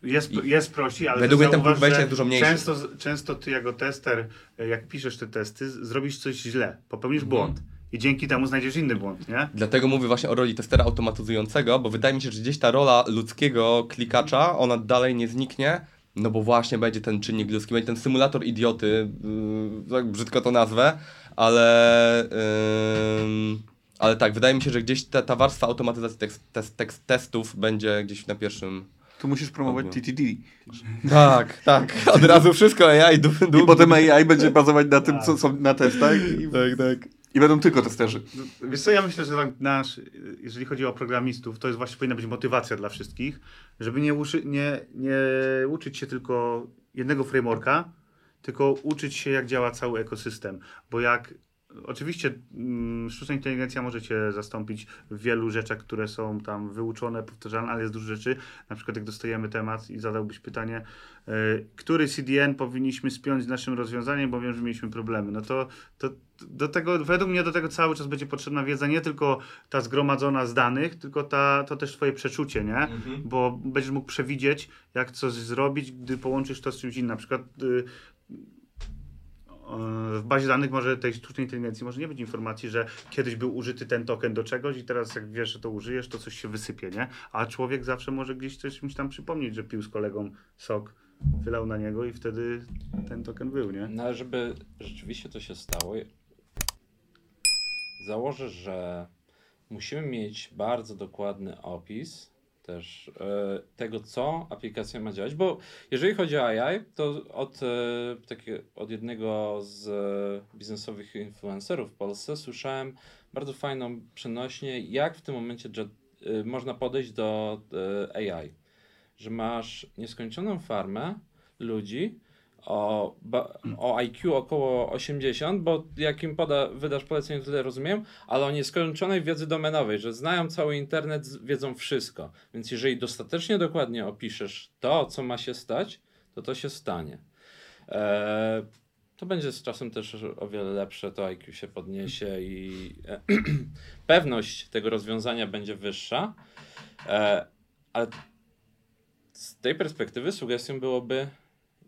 Jest, jest prościej, ale Według mnie ten próg wejścia jest dużo mniejszy. Często, często ty jako tester, e, jak piszesz te testy, zrobisz coś źle, popełnisz Mhm. błąd. I dzięki temu znajdziesz inny błąd, nie? Dlatego mówię właśnie o roli testera automatyzującego, bo wydaje mi się, że gdzieś ta rola ludzkiego klikacza, ona dalej nie zniknie, no bo właśnie będzie ten czynnik ludzki, będzie ten symulator idioty, yy, tak brzydko to nazwę, ale, yy, ale tak, wydaje mi się, że gdzieś ta, ta warstwa automatyzacji tekst, tekst, tekst, testów będzie gdzieś na pierwszym... Tu musisz promować Ogniu. TTD. Tak, tak, od razu wszystko AI, du, du, I potem AI będzie bazować na tym, co są na testach i, Tak, tak. I będą tylko testerzy. Wiesz co, ja myślę, że tak nasz, jeżeli chodzi o programistów, to jest właśnie powinna być motywacja dla wszystkich, żeby nie, nie, nie uczyć się tylko jednego frameworka, tylko uczyć się, jak działa cały ekosystem. Bo jak Oczywiście mm, sztuczna inteligencja może cię zastąpić w wielu rzeczach, które są tam wyuczone, powtarzalne, ale jest dużo rzeczy. Na przykład jak dostajemy temat i zadałbyś pytanie, y, który CDN powinniśmy spiąć z naszym rozwiązaniem, bo wiem, że mieliśmy problemy. No to, to do tego, według mnie do tego cały czas będzie potrzebna wiedza, nie tylko ta zgromadzona z danych, tylko ta, to też twoje przeczucie, nie? Mhm. Bo będziesz mógł przewidzieć, jak coś zrobić, gdy połączysz to z czymś innym. Na przykład y, w bazie danych może tej sztucznej inteligencji może nie być informacji, że kiedyś był użyty ten token do czegoś i teraz jak wiesz, że to użyjesz, to coś się wysypie, nie? A człowiek zawsze może gdzieś coś mi tam przypomnieć, że pił z kolegą sok, wylał na niego i wtedy ten token był, nie? No ale żeby rzeczywiście to się stało, założę, że musimy mieć bardzo dokładny opis też e, tego, co aplikacja ma działać, bo jeżeli chodzi o AI, to od, e, takie, od jednego z e, biznesowych influencerów w Polsce słyszałem bardzo fajną przenośnię, jak w tym momencie można podejść do AI, że masz nieskończoną farmę ludzi, o, o IQ około 80, bo jak im poda, wydasz polecenie, tyle rozumiem, ale o nieskończonej wiedzy domenowej, że znają cały internet, wiedzą wszystko. Więc jeżeli dostatecznie dokładnie opiszesz to, co ma się stać, to to się stanie. E, to będzie z czasem też o wiele lepsze, to IQ się podniesie i e, pewność tego rozwiązania będzie wyższa. E, ale z tej perspektywy sugestią byłoby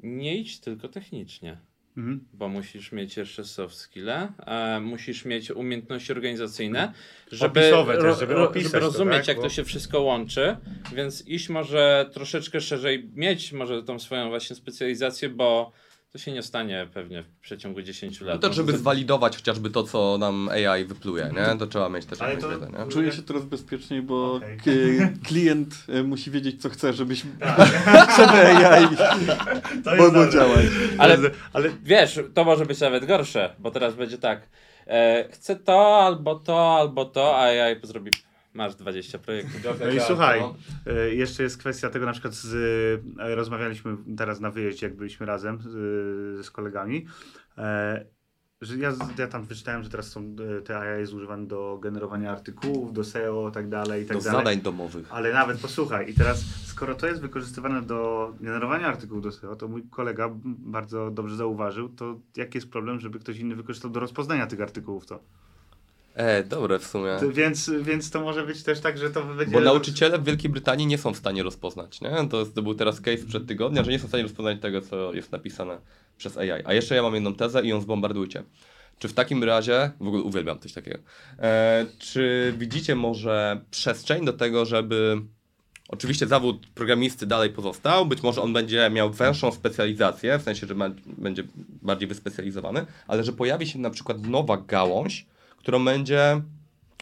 nie idź tylko technicznie, Mhm. bo musisz mieć jeszcze soft skille, e, musisz mieć umiejętności organizacyjne, żeby, Opisowe też, żeby ro- opisać żeby to, rozumieć, tak? jak Bo- to się wszystko łączy, więc iść może troszeczkę szerzej, mieć może tą swoją właśnie specjalizację, bo to się nie stanie pewnie w przeciągu 10 lat. No to, Może żeby zwalidować chociażby to, co nam AI wypluje, nie? To trzeba mieć też jakąś to- wiedzę, nie? Czuję się teraz bezpieczniej, bo k- klient e, musi wiedzieć, co chce, żebyś, żeby AI To jest mogło działać. Ale Ale Wiesz, to może być nawet gorsze, bo teraz będzie tak. E, chcę to, albo to, albo to, a ja zrobi. Masz 20 projektów. No i słuchaj, e, jeszcze jest kwestia tego, na przykład z, e, rozmawialiśmy teraz na wyjeździe, jak byliśmy razem z, z kolegami. Że ja, ja tam wyczytałem, że teraz są te AI jest używane do generowania artykułów, do SEO i tak dalej, i tak Do dalej. zadań domowych. Ale nawet posłuchaj, i teraz skoro to jest wykorzystywane do generowania artykułów do SEO, to mój kolega bardzo dobrze zauważył, to jaki jest problem, żeby ktoś inny wykorzystał do rozpoznania tych artykułów to. E, dobre w sumie. więc, więc to może być też tak, że to będzie... Bo nauczyciele w Wielkiej Brytanii nie są w stanie rozpoznać, nie? To, jest, to był teraz case sprzed tygodnia, że nie są w stanie rozpoznać tego, co jest napisane przez AI. A jeszcze ja mam jedną tezę i ją zbombardujcie. Czy w takim razie, w ogóle uwielbiam coś takiego, e, czy widzicie może przestrzeń do tego, żeby oczywiście zawód programisty dalej pozostał, być może on będzie miał węższą specjalizację, w sensie, że ma, będzie bardziej wyspecjalizowany, ale że pojawi się na przykład nowa gałąź, którą będzie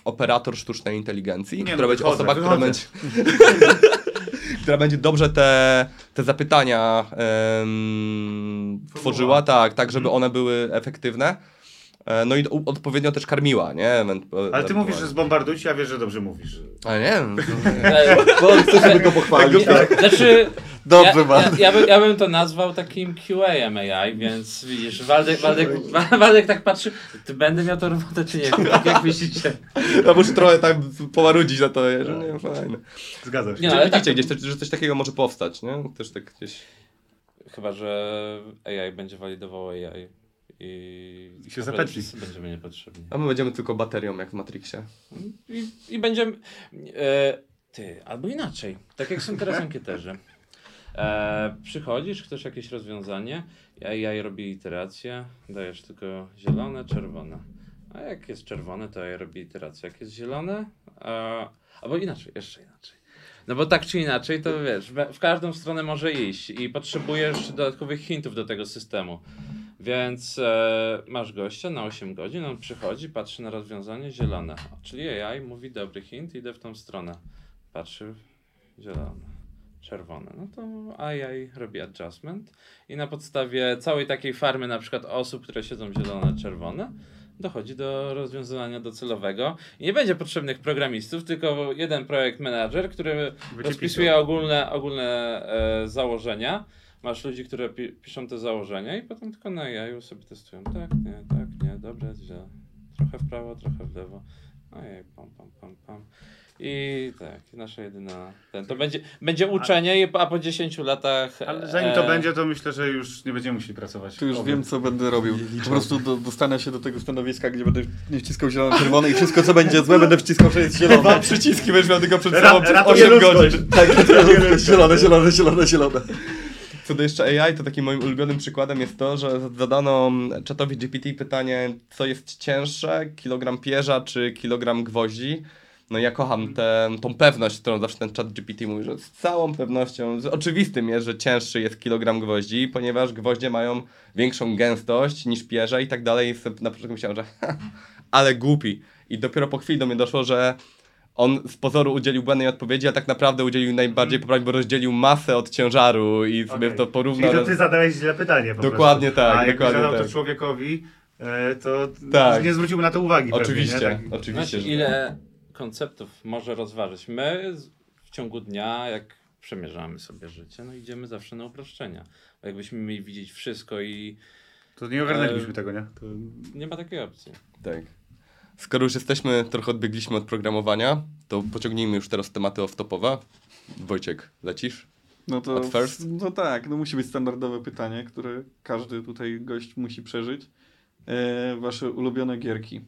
operator sztucznej inteligencji, Nie, no, która będzie wychodzę, osoba, która wychodzę. będzie, która będzie dobrze te, te zapytania em, tworzyła, tak, tak, żeby one były efektywne. E, No i odpowiednio też karmiła, nie? Ewent- Ale ty mówisz, że zbombardujcie, a wiesz, że dobrze mówisz. Ale nie wiem. E, Bo chcesz, żeby go pochwalić. Znaczy, Dobrze, ja, ja, ja, by, ja bym to nazwał takim QA AI, więc widzisz, Waldek, Waldek, Waldek tak patrzy, ty będę miał to robotę czy nie? Tak jak myślicie? Ja muszę trochę tak pomarudzić za to, że nie, fajne. Zgadzam się. Nie, Czy ale widzicie tak- gdzieś, że coś takiego może powstać, nie? Też tak gdzieś... Chyba, że AI będzie walidował AI i, I się wszyscy będziemy niepotrzebni. A my będziemy tylko baterią, jak w Matrixie. I, i będziemy. E, ty, albo inaczej. Tak jak są teraz ankieterzy. E, przychodzisz, chcesz jakieś rozwiązanie, AI robi iterację, dajesz tylko zielone, czerwone. A jak jest czerwone, to AI robi iterację. Jak jest zielone, a, albo inaczej, jeszcze inaczej. No bo tak czy inaczej, to wiesz, w każdą stronę może iść i potrzebujesz dodatkowych hintów do tego systemu. Więc e, masz gościa na 8 godzin, on przychodzi, patrzy na rozwiązanie zielone. Czyli AI mówi dobry hint, idę w tą stronę. Patrzy, zielone, czerwone. No to AI robi adjustment i na podstawie całej takiej farmy na przykład osób, które siedzą zielone, czerwone, dochodzi do rozwiązania docelowego. I nie będzie potrzebnych programistów, tylko jeden projekt manager, który Będzie rozpisuje pisał. ogólne, ogólne e, założenia. Masz ludzi, które pi piszą te założenia i potem tylko na jaju sobie testują. Tak, nie, tak, nie, dobra, źle. Trochę w prawo, trochę w lewo. Ojej, pam, pam, pam, pam. I tak, nasza jedyna. Ten, to będzie, będzie uczenie, a po 10 latach. Ale zanim to e, będzie, to myślę, że już nie będziemy musieli pracować. To już Oby. wiem, co będę robił. Po prostu do, dostanę się do tego stanowiska, gdzie będę nie wciskał zielone, czerwone i wszystko, co będzie złe, będę wciskał, że jest zielone. Dwa przyciski będziesz miał tylko przed sobą przez ratuje 8 ludzkość. godzin. Tak, zielone, zielone, zielone, zielone. Co do jeszcze AI, to takim moim ulubionym przykładem jest to, że zadano czatowi GPT pytanie, co jest cięższe, kilogram pierza czy kilogram gwoździ. No ja kocham tę tą pewność, którą zawsze ten chat GPT mówi, że z całą pewnością, z oczywistym jest, że cięższy jest kilogram gwoździ, ponieważ gwoździe mają większą gęstość niż pierze i tak dalej. Na początku myślałem, że ale głupi. I dopiero po chwili do mnie doszło, że on z pozoru udzielił błędnej odpowiedzi, a tak naprawdę udzielił najbardziej poprawnie, bo rozdzielił masę od ciężaru i sobie Okej. to porównał. Czyli to ty zadałeś źle pytanie po Dokładnie prostu. tak, A jak dokładnie zadał tak. to człowiekowi, e, to Tak. nie zwróciłby na to uwagi pewnie, Oczywiście, nie? Tak. oczywiście. Znaczy, ile konceptów może rozważyć? My w ciągu dnia, jak przemierzamy sobie życie, no idziemy zawsze na uproszczenia. Bo jakbyśmy mieli widzieć wszystko i To nie ogarnęliśmy E, tego, nie? To... nie ma takiej opcji. Tak. Skoro już jesteśmy, trochę odbiegliśmy od programowania, to pociągnijmy już teraz tematy off-topowe. Wojciek, lecisz? No to, At first? no tak, no musi być standardowe pytanie, które każdy tutaj gość musi przeżyć. E, wasze ulubione gierki.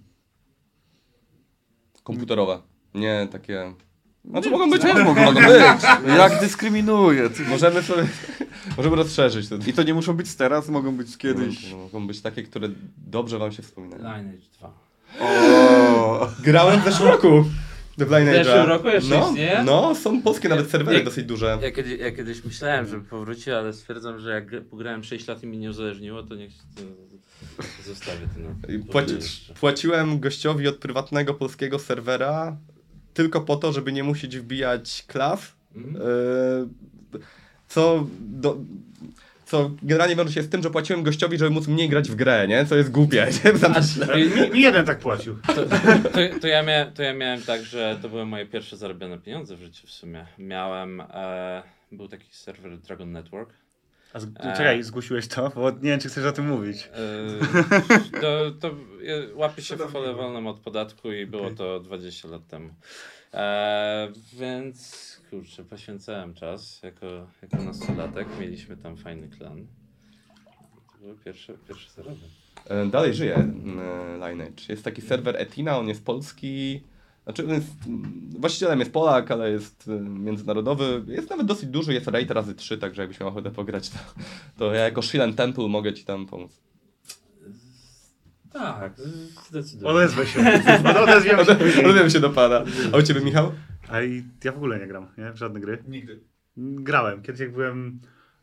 Komputerowe. Nie takie... Znaczy Nie, mogą być, też mogą, być. być. Jak dyskryminuje. Możemy sobie... Możemy rozszerzyć to. I to nie muszą być teraz, mogą być kiedyś. Mogą być takie, które dobrze wam się wspominają. Lineage 2. O, Grałem w zeszłym roku. The Blind W zeszłym roku jeszcze no, istnieje? No, są polskie nawet Ja- serwery jak- dosyć duże. Ja, kiedy, ja kiedyś myślałem, żeby powrócić, ale stwierdzam, że jak pograłem 6 lat i mnie nie uzależniło, to niech to zostawię na Płaci, płaciłem gościowi od prywatnego polskiego serwera tylko po to, żeby nie musieć wbijać klas. Mhm. e, Co, do, co generalnie wiąże się z tym, że płaciłem gościowi, żeby móc mniej grać w grę, nie? Co jest głupie. Nie? Mi, mi jeden tak płacił. To, to, to, ja miałem, to ja miałem tak, że to były moje pierwsze zarobione pieniądze w życiu w sumie. Miałem, e, był taki serwer Dragon Network A z, E. Czekaj, zgłosiłeś to? Bo nie wiem, czy chcesz o tym mówić. Yy, to, to e, łapie się w kwotę wolną od podatku i było to 20 lat temu. E, więc kurczę, poświęcałem czas jako, jako nastolatek. Mieliśmy tam fajny klan. To były pierwsze, pierwsze zarody. E, Dalej żyje e, Lineage. Jest taki serwer Etina, on jest polski. Znaczy, jest, mm, właścicielem jest Polak, ale jest e, międzynarodowy. Jest nawet dosyć duży, jest raid razy 3, także jakbyś miał ochotę pograć, to, to ja jako Shilen Temple mogę ci tam pomóc. Tak, zdecydowanie. Odezwę się. Odezwiemy się. Rozumiem się do pana. A u ciebie, Michał? A i ja w ogóle nie gram, nie? W żadne gry. Nigdy. Grałem. Kiedyś jak byłem,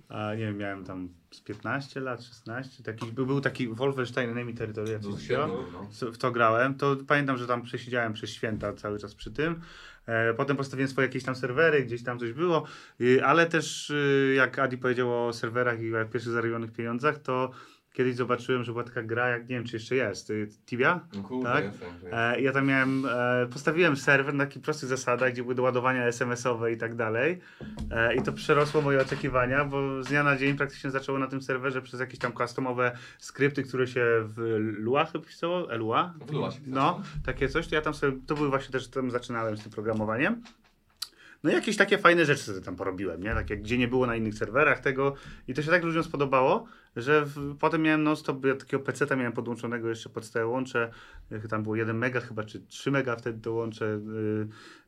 a, nie wiem, miałem tam z 15 lat, 16, taki, był, był taki Wolfenstein Enemy Territoria, coś takiego. w to grałem, to pamiętam, że tam przesiedziałem przez święta cały czas przy tym. E, potem postawiłem swoje jakieś tam serwery, gdzieś tam coś było, y, ale też y, jak Adi powiedział o serwerach i o pierwszych zarobionych pieniądzach, to kiedyś zobaczyłem, że była taka gra, jak nie wiem czy jeszcze jest, y, Tibia? Tak? E, ja tam miałem, e, postawiłem serwer na takich prostych zasadach, gdzie były doładowania SMS-owe i tak dalej. E, I to przerosło moje oczekiwania, bo z dnia na dzień praktycznie zaczęło na tym serwerze przez jakieś tam customowe skrypty, które się w Lua chyba pisało, Elua? W Lua się pisało. No, takie coś, to ja tam sobie, to były właśnie też, tam zaczynałem z tym programowaniem. No jakieś takie fajne rzeczy sobie tam porobiłem, nie? Takie, gdzie nie było na innych serwerach tego i to się tak ludziom spodobało, że w, potem miałem non-stop, ja takiego PC-ta miałem podłączonego jeszcze pod stałe łącze, tam było 1 mega chyba, czy 3 mega wtedy to łącze,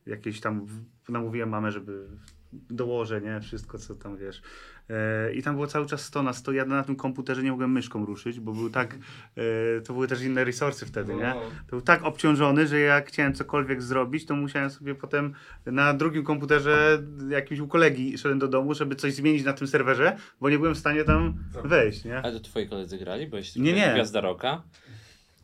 y, jakieś tam, w- namówiłem mamę, żeby dołożę, nie? Wszystko, co tam, wiesz. E, I tam było cały czas 100 na 100, ja na tym komputerze nie mogłem myszką ruszyć, bo był tak, e, to były też inne resursy wtedy, nie? No. To był tak obciążony, że jak chciałem cokolwiek zrobić, to musiałem sobie potem na drugim komputerze jakimś u kolegi szedłem do domu, żeby coś zmienić na tym serwerze, bo nie byłem w stanie tam wejść, nie? Ale to twoi koledzy grali? Bo jeśli Nie, nie. Gwiazda Roka.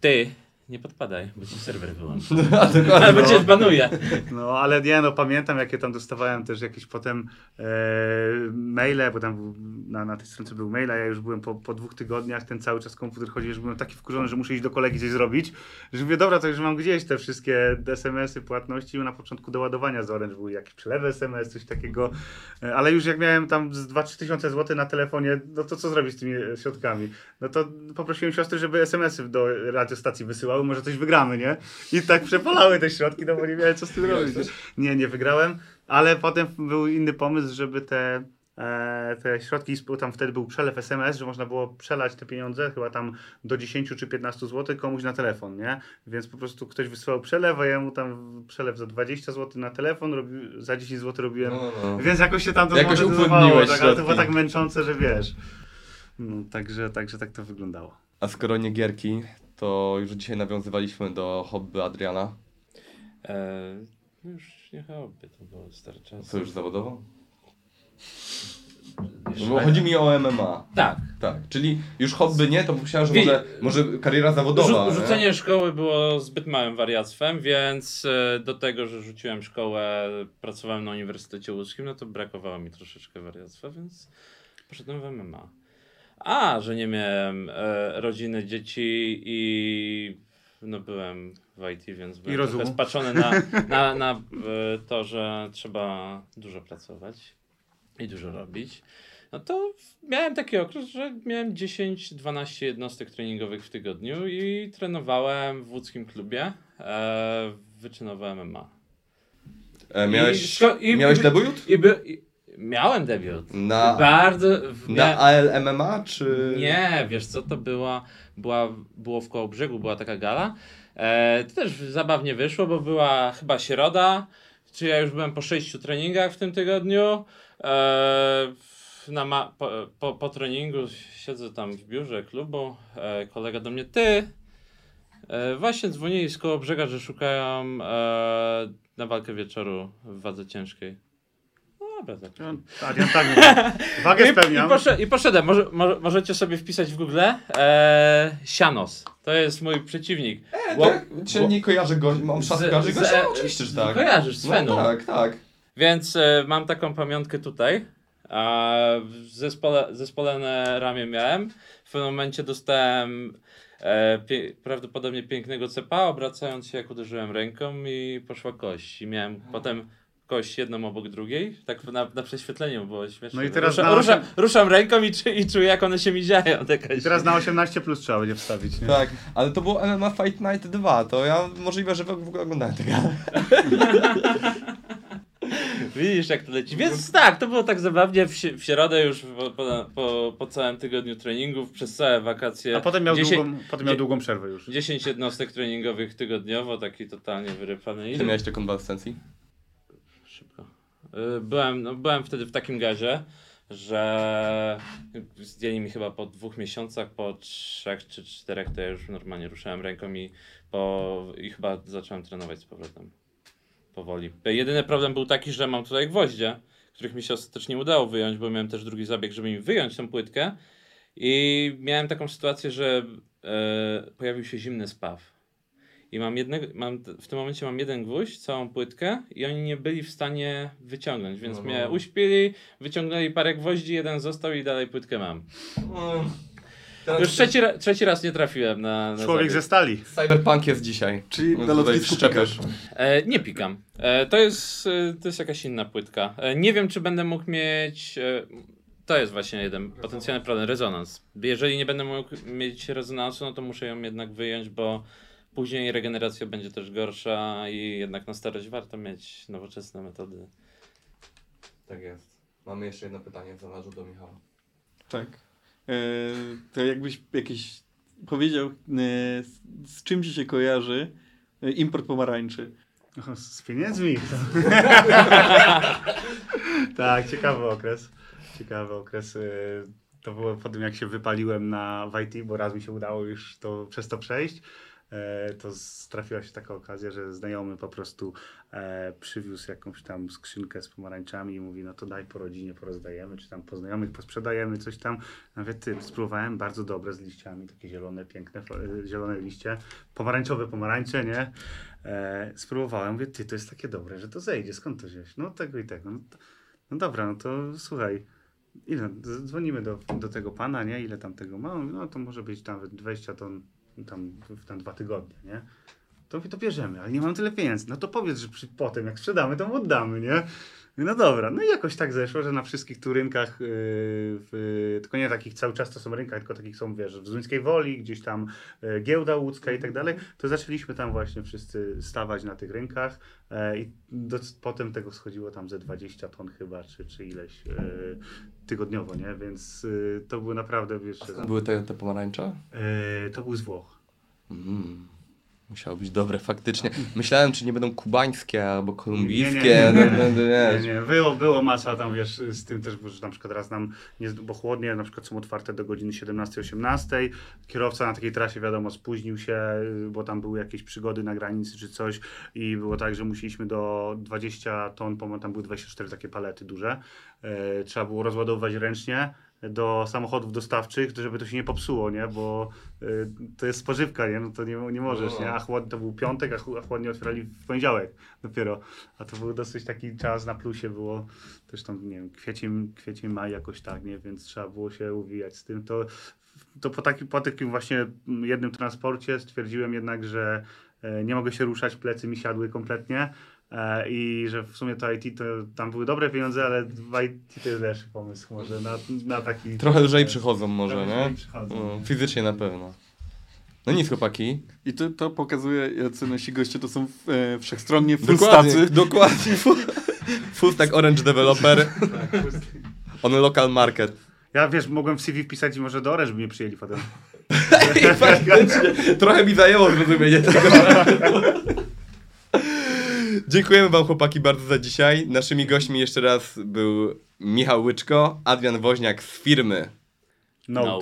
Ty, nie podpadaj, bo ci serwer wyłączy. Dokładnie. Albo cię zbanuje. No ale nie, no pamiętam jakie tam dostawałem też jakieś potem e, maile, bo tam na, na tej stronce był mail, a ja już byłem po, po dwóch tygodniach, ten cały czas komputer chodzi, już byłem taki wkurzony, że muszę iść do kolegi coś zrobić, że mówię, dobra, to już mam gdzieś te wszystkie SMS-y, płatności, na początku doładowania z Orange były jakieś przelewy SMS, coś takiego, e, ale już jak miałem tam z 2-3 tysiące złotych na telefonie, no to co zrobić z tymi środkami? No to poprosiłem siostry, żeby SMS-y do radiostacji wysyłały, może coś wygramy, nie? I tak przepalały te środki, no bo nie miałem co z tym robić. Nie, nie wygrałem, ale potem był inny pomysł, żeby te, e, te środki, tam wtedy był przelew SMS, że można było przelać te pieniądze, chyba tam do 10 czy 15 zł komuś na telefon, nie? Więc po prostu ktoś wysyłał przelew, a ja mu tam przelew za 20 zł na telefon, robi, za 10 zł robiłem. No, no. Więc jakoś się tam to Jakoś utrudniłeś tak, ale to było tak męczące, że wiesz. No, także, także tak to wyglądało. A skoro nie gierki, to już dzisiaj nawiązywaliśmy do hobby Adriana. E, no już nie hobby, to było stary czas. Co już zawodowo? No, bo chodzi mi o MMA. Tak. Tak, czyli już hobby nie, to myślałem, że może, może kariera zawodowa. Rzu- nie? rzucenie szkoły było zbyt małym wariactwem, więc e, do tego, że rzuciłem szkołę, pracowałem na Uniwersytecie Łódzkim, no to brakowało mi troszeczkę wariactwa, więc poszedłem w MMA. A, że nie miałem e, rodziny, dzieci i no byłem w IT, więc byłem trochę rozumu. spaczony na, na, na e, to, że trzeba dużo pracować i dużo robić. No to miałem taki okres, że miałem 10-12 jednostek treningowych w tygodniu i trenowałem w łódzkim klubie e, wyczynowe MMA. E, miałeś I szko- i- miałeś i- debiut? I, i miałem debiut. Na, Bardzo. na mia- ALMMA, czy... nie, wiesz co, to była, była, było w Kołobrzegu, była taka gala. E, to też zabawnie wyszło, bo była chyba środa, czy ja już byłem po sześciu treningach w tym tygodniu. E, na ma, po, po, po treningu siedzę tam w biurze klubu, e, kolega do mnie, ty, e, właśnie dzwonili z Kołobrzega, że szukają e, na walkę wieczoru w wadze ciężkiej. Dobra, tak. Adrian, tak. Wagę I, i, spełniam. posze, I poszedłem, może, może, możecie sobie wpisać w Google e, Sianos. To jest mój przeciwnik. E, Ło- tak, cię nie kojarzy go, mam kojarzy go? z- oczywiście, że tak. Kojarzysz z Fenu. No, tak, tak. Więc e, mam taką pamiątkę tutaj. A w zespole, zespolone ramię miałem. W pewnym momencie dostałem e, pie, prawdopodobnie pięknego cepa, obracając się jak uderzyłem ręką i poszła kość. I miałem potem kość jedną obok drugiej, tak na, na prześwietleniu było śmieszne. No i teraz ruszam, na ruszam, osiem- ruszam ręką i, czu, i czuję jak one się miziają. Taka I teraz na 18 plus trzeba będzie wstawić, nie? Tak, ale to było MMA Fight Night 2, to ja możliwe, że w ogóle oglądałem tego. Widzisz jak to leci. Więc tak, to było tak zabawnie w, w środę już po, po, po, po całym tygodniu treningów, przez całe wakacje. A potem miał, 10 długą, potem miał długą przerwę już. 10 jednostek treningowych tygodniowo, taki totalnie wyrypany. Ile Ile miałeś tej konwalescencji? Szybko. Y, Byłem, no, byłem wtedy w takim gazie, że zdjęli mi chyba po dwóch miesiącach, po trzech czy czterech to ja już normalnie ruszałem ręką i, po, i chyba zacząłem trenować z powrotem. Powoli. Jedyny problem był taki, że mam tutaj gwoździe, których mi się ostatecznie udało wyjąć, bo miałem też drugi zabieg, żeby mi wyjąć tą płytkę. I miałem taką sytuację, że e, pojawił się zimny spaw. I mam jednego, mam, w tym momencie mam jeden gwóźdź, całą płytkę i oni nie byli w stanie wyciągnąć, więc No. mnie uśpili, wyciągnęli parę gwoździ, jeden został i dalej płytkę mam. Już trzeci, ra- trzeci raz nie trafiłem na, na Człowiek zabieg. ze stali. Cyberpunk jest dzisiaj. Czyli No na tutaj lotnisku wszczepiasz. pikasz. E, nie pikam. E, to, jest, e, to jest jakaś inna płytka. E, nie wiem, czy będę mógł mieć. E, to jest właśnie jeden potencjalny problem rezonans. Jeżeli nie będę mógł mieć rezonansu, no to muszę ją jednak wyjąć, bo później regeneracja będzie też gorsza i jednak na starość warto mieć nowoczesne metody. Tak jest. Mamy jeszcze jedno pytanie w zanadrzu do Michała. Tak. E, to jakbyś jakiś powiedział, e, z, z czym ci się kojarzy e, import pomarańczy? O, Z pieniędzmi. tak, ciekawy okres. Ciekawy okres. y, To było po tym, jak się wypaliłem na YT, bo raz mi się udało już to, przez to przejść. E, To trafiła się taka okazja, że znajomy po prostu e, przywiózł jakąś tam skrzynkę z pomarańczami i mówi, no to daj po rodzinie porozdajemy, czy tam po znajomych posprzedajemy, coś tam. Nawet ty, spróbowałem, bardzo dobre z liściami, takie zielone, piękne, e, zielone liście, pomarańczowe pomarańcze, nie? Spróbowałem, mówię, ty, to jest takie dobre, że to zejdzie, skąd to wziąłeś? No tego i tego. No, no dobra, no to słuchaj, ile, dzwonimy do, do tego pana, nie? Ile tam tego ma? No to może być nawet 20 ton tam w tam dwa tygodnie, nie? To to bierzemy, ale nie mam tyle pieniędzy. No to powiedz, że przy, potem jak sprzedamy, to mu oddamy, nie? No dobra, no i jakoś tak zeszło, że na wszystkich tu rynkach, yy, w, tylko nie takich cały czas to są rynkach, tylko takich są, wiesz, w Zduńskiej Woli, gdzieś tam yy, giełda łódzka i tak dalej, to zaczęliśmy tam właśnie wszyscy stawać na tych rynkach e, i do, potem tego schodziło tam ze 20 ton chyba, czy, czy ileś e, tygodniowo, nie? Więc e, to były naprawdę, wiesz, były te, te pomarańcze? to był z Włoch. Mm. Musiało być dobre, faktycznie. Myślałem, czy nie będą kubańskie albo kolumbijskie. Nie, nie, nie, no, no, Nie, wiesz. nie, było, było masa tam, wiesz, z tym też, bo że na przykład raz nam, nie, bo chłodnie na przykład są otwarte do godziny 17-18, kierowca na takiej trasie, wiadomo, spóźnił się, bo tam były jakieś przygody na granicy czy coś i było tak, że musieliśmy do 20 ton, tam były 24 takie palety duże, e, trzeba było rozładowywać ręcznie, do samochodów dostawczych, żeby to się nie popsuło, nie? Bo y, to jest spożywka, nie? No to nie, nie możesz, No. nie? A chłodnie to był piątek, a, chł- a chłodnie otwierali w poniedziałek dopiero. A to był dosyć taki czas na plusie było też tam, nie wiem, kwiecień, kwiecień maj jakoś tak, nie? Więc trzeba było się uwijać z tym. To, to po, taki, po takim właśnie jednym transporcie stwierdziłem jednak, że e, nie mogę się ruszać, plecy mi siadły kompletnie. E, I że w sumie to IT to tam były dobre pieniądze, ale w IT to jest lepszy pomysł może na, na taki. Trochę lżej przychodzą może, nie? przychodzą, No, nie? fizycznie na pewno. No nic, chłopaki. I to, to pokazuje, jacy nasi goście to są e, wszechstronnie Dokładnie, fullstacy. dokładnie. Full stack Orange Developer Tak, on local market. Ja wiesz, mogłem w CV wpisać i może do Orange by mnie przyjęli potem. Faktycznie, trochę mi zajęło zrozumienie tego. Dziękujemy wam chłopaki bardzo za dzisiaj. Naszymi gośćmi jeszcze raz był Michał Łyczko, Adrian Woźniak z firmy. No. No.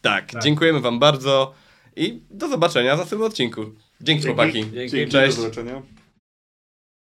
Tak, Tak. dziękujemy wam bardzo i do zobaczenia w następnym odcinku. Dzięki Dzięki. chłopaki. Dzięki. Dzięki, Cześć. do zobaczenia.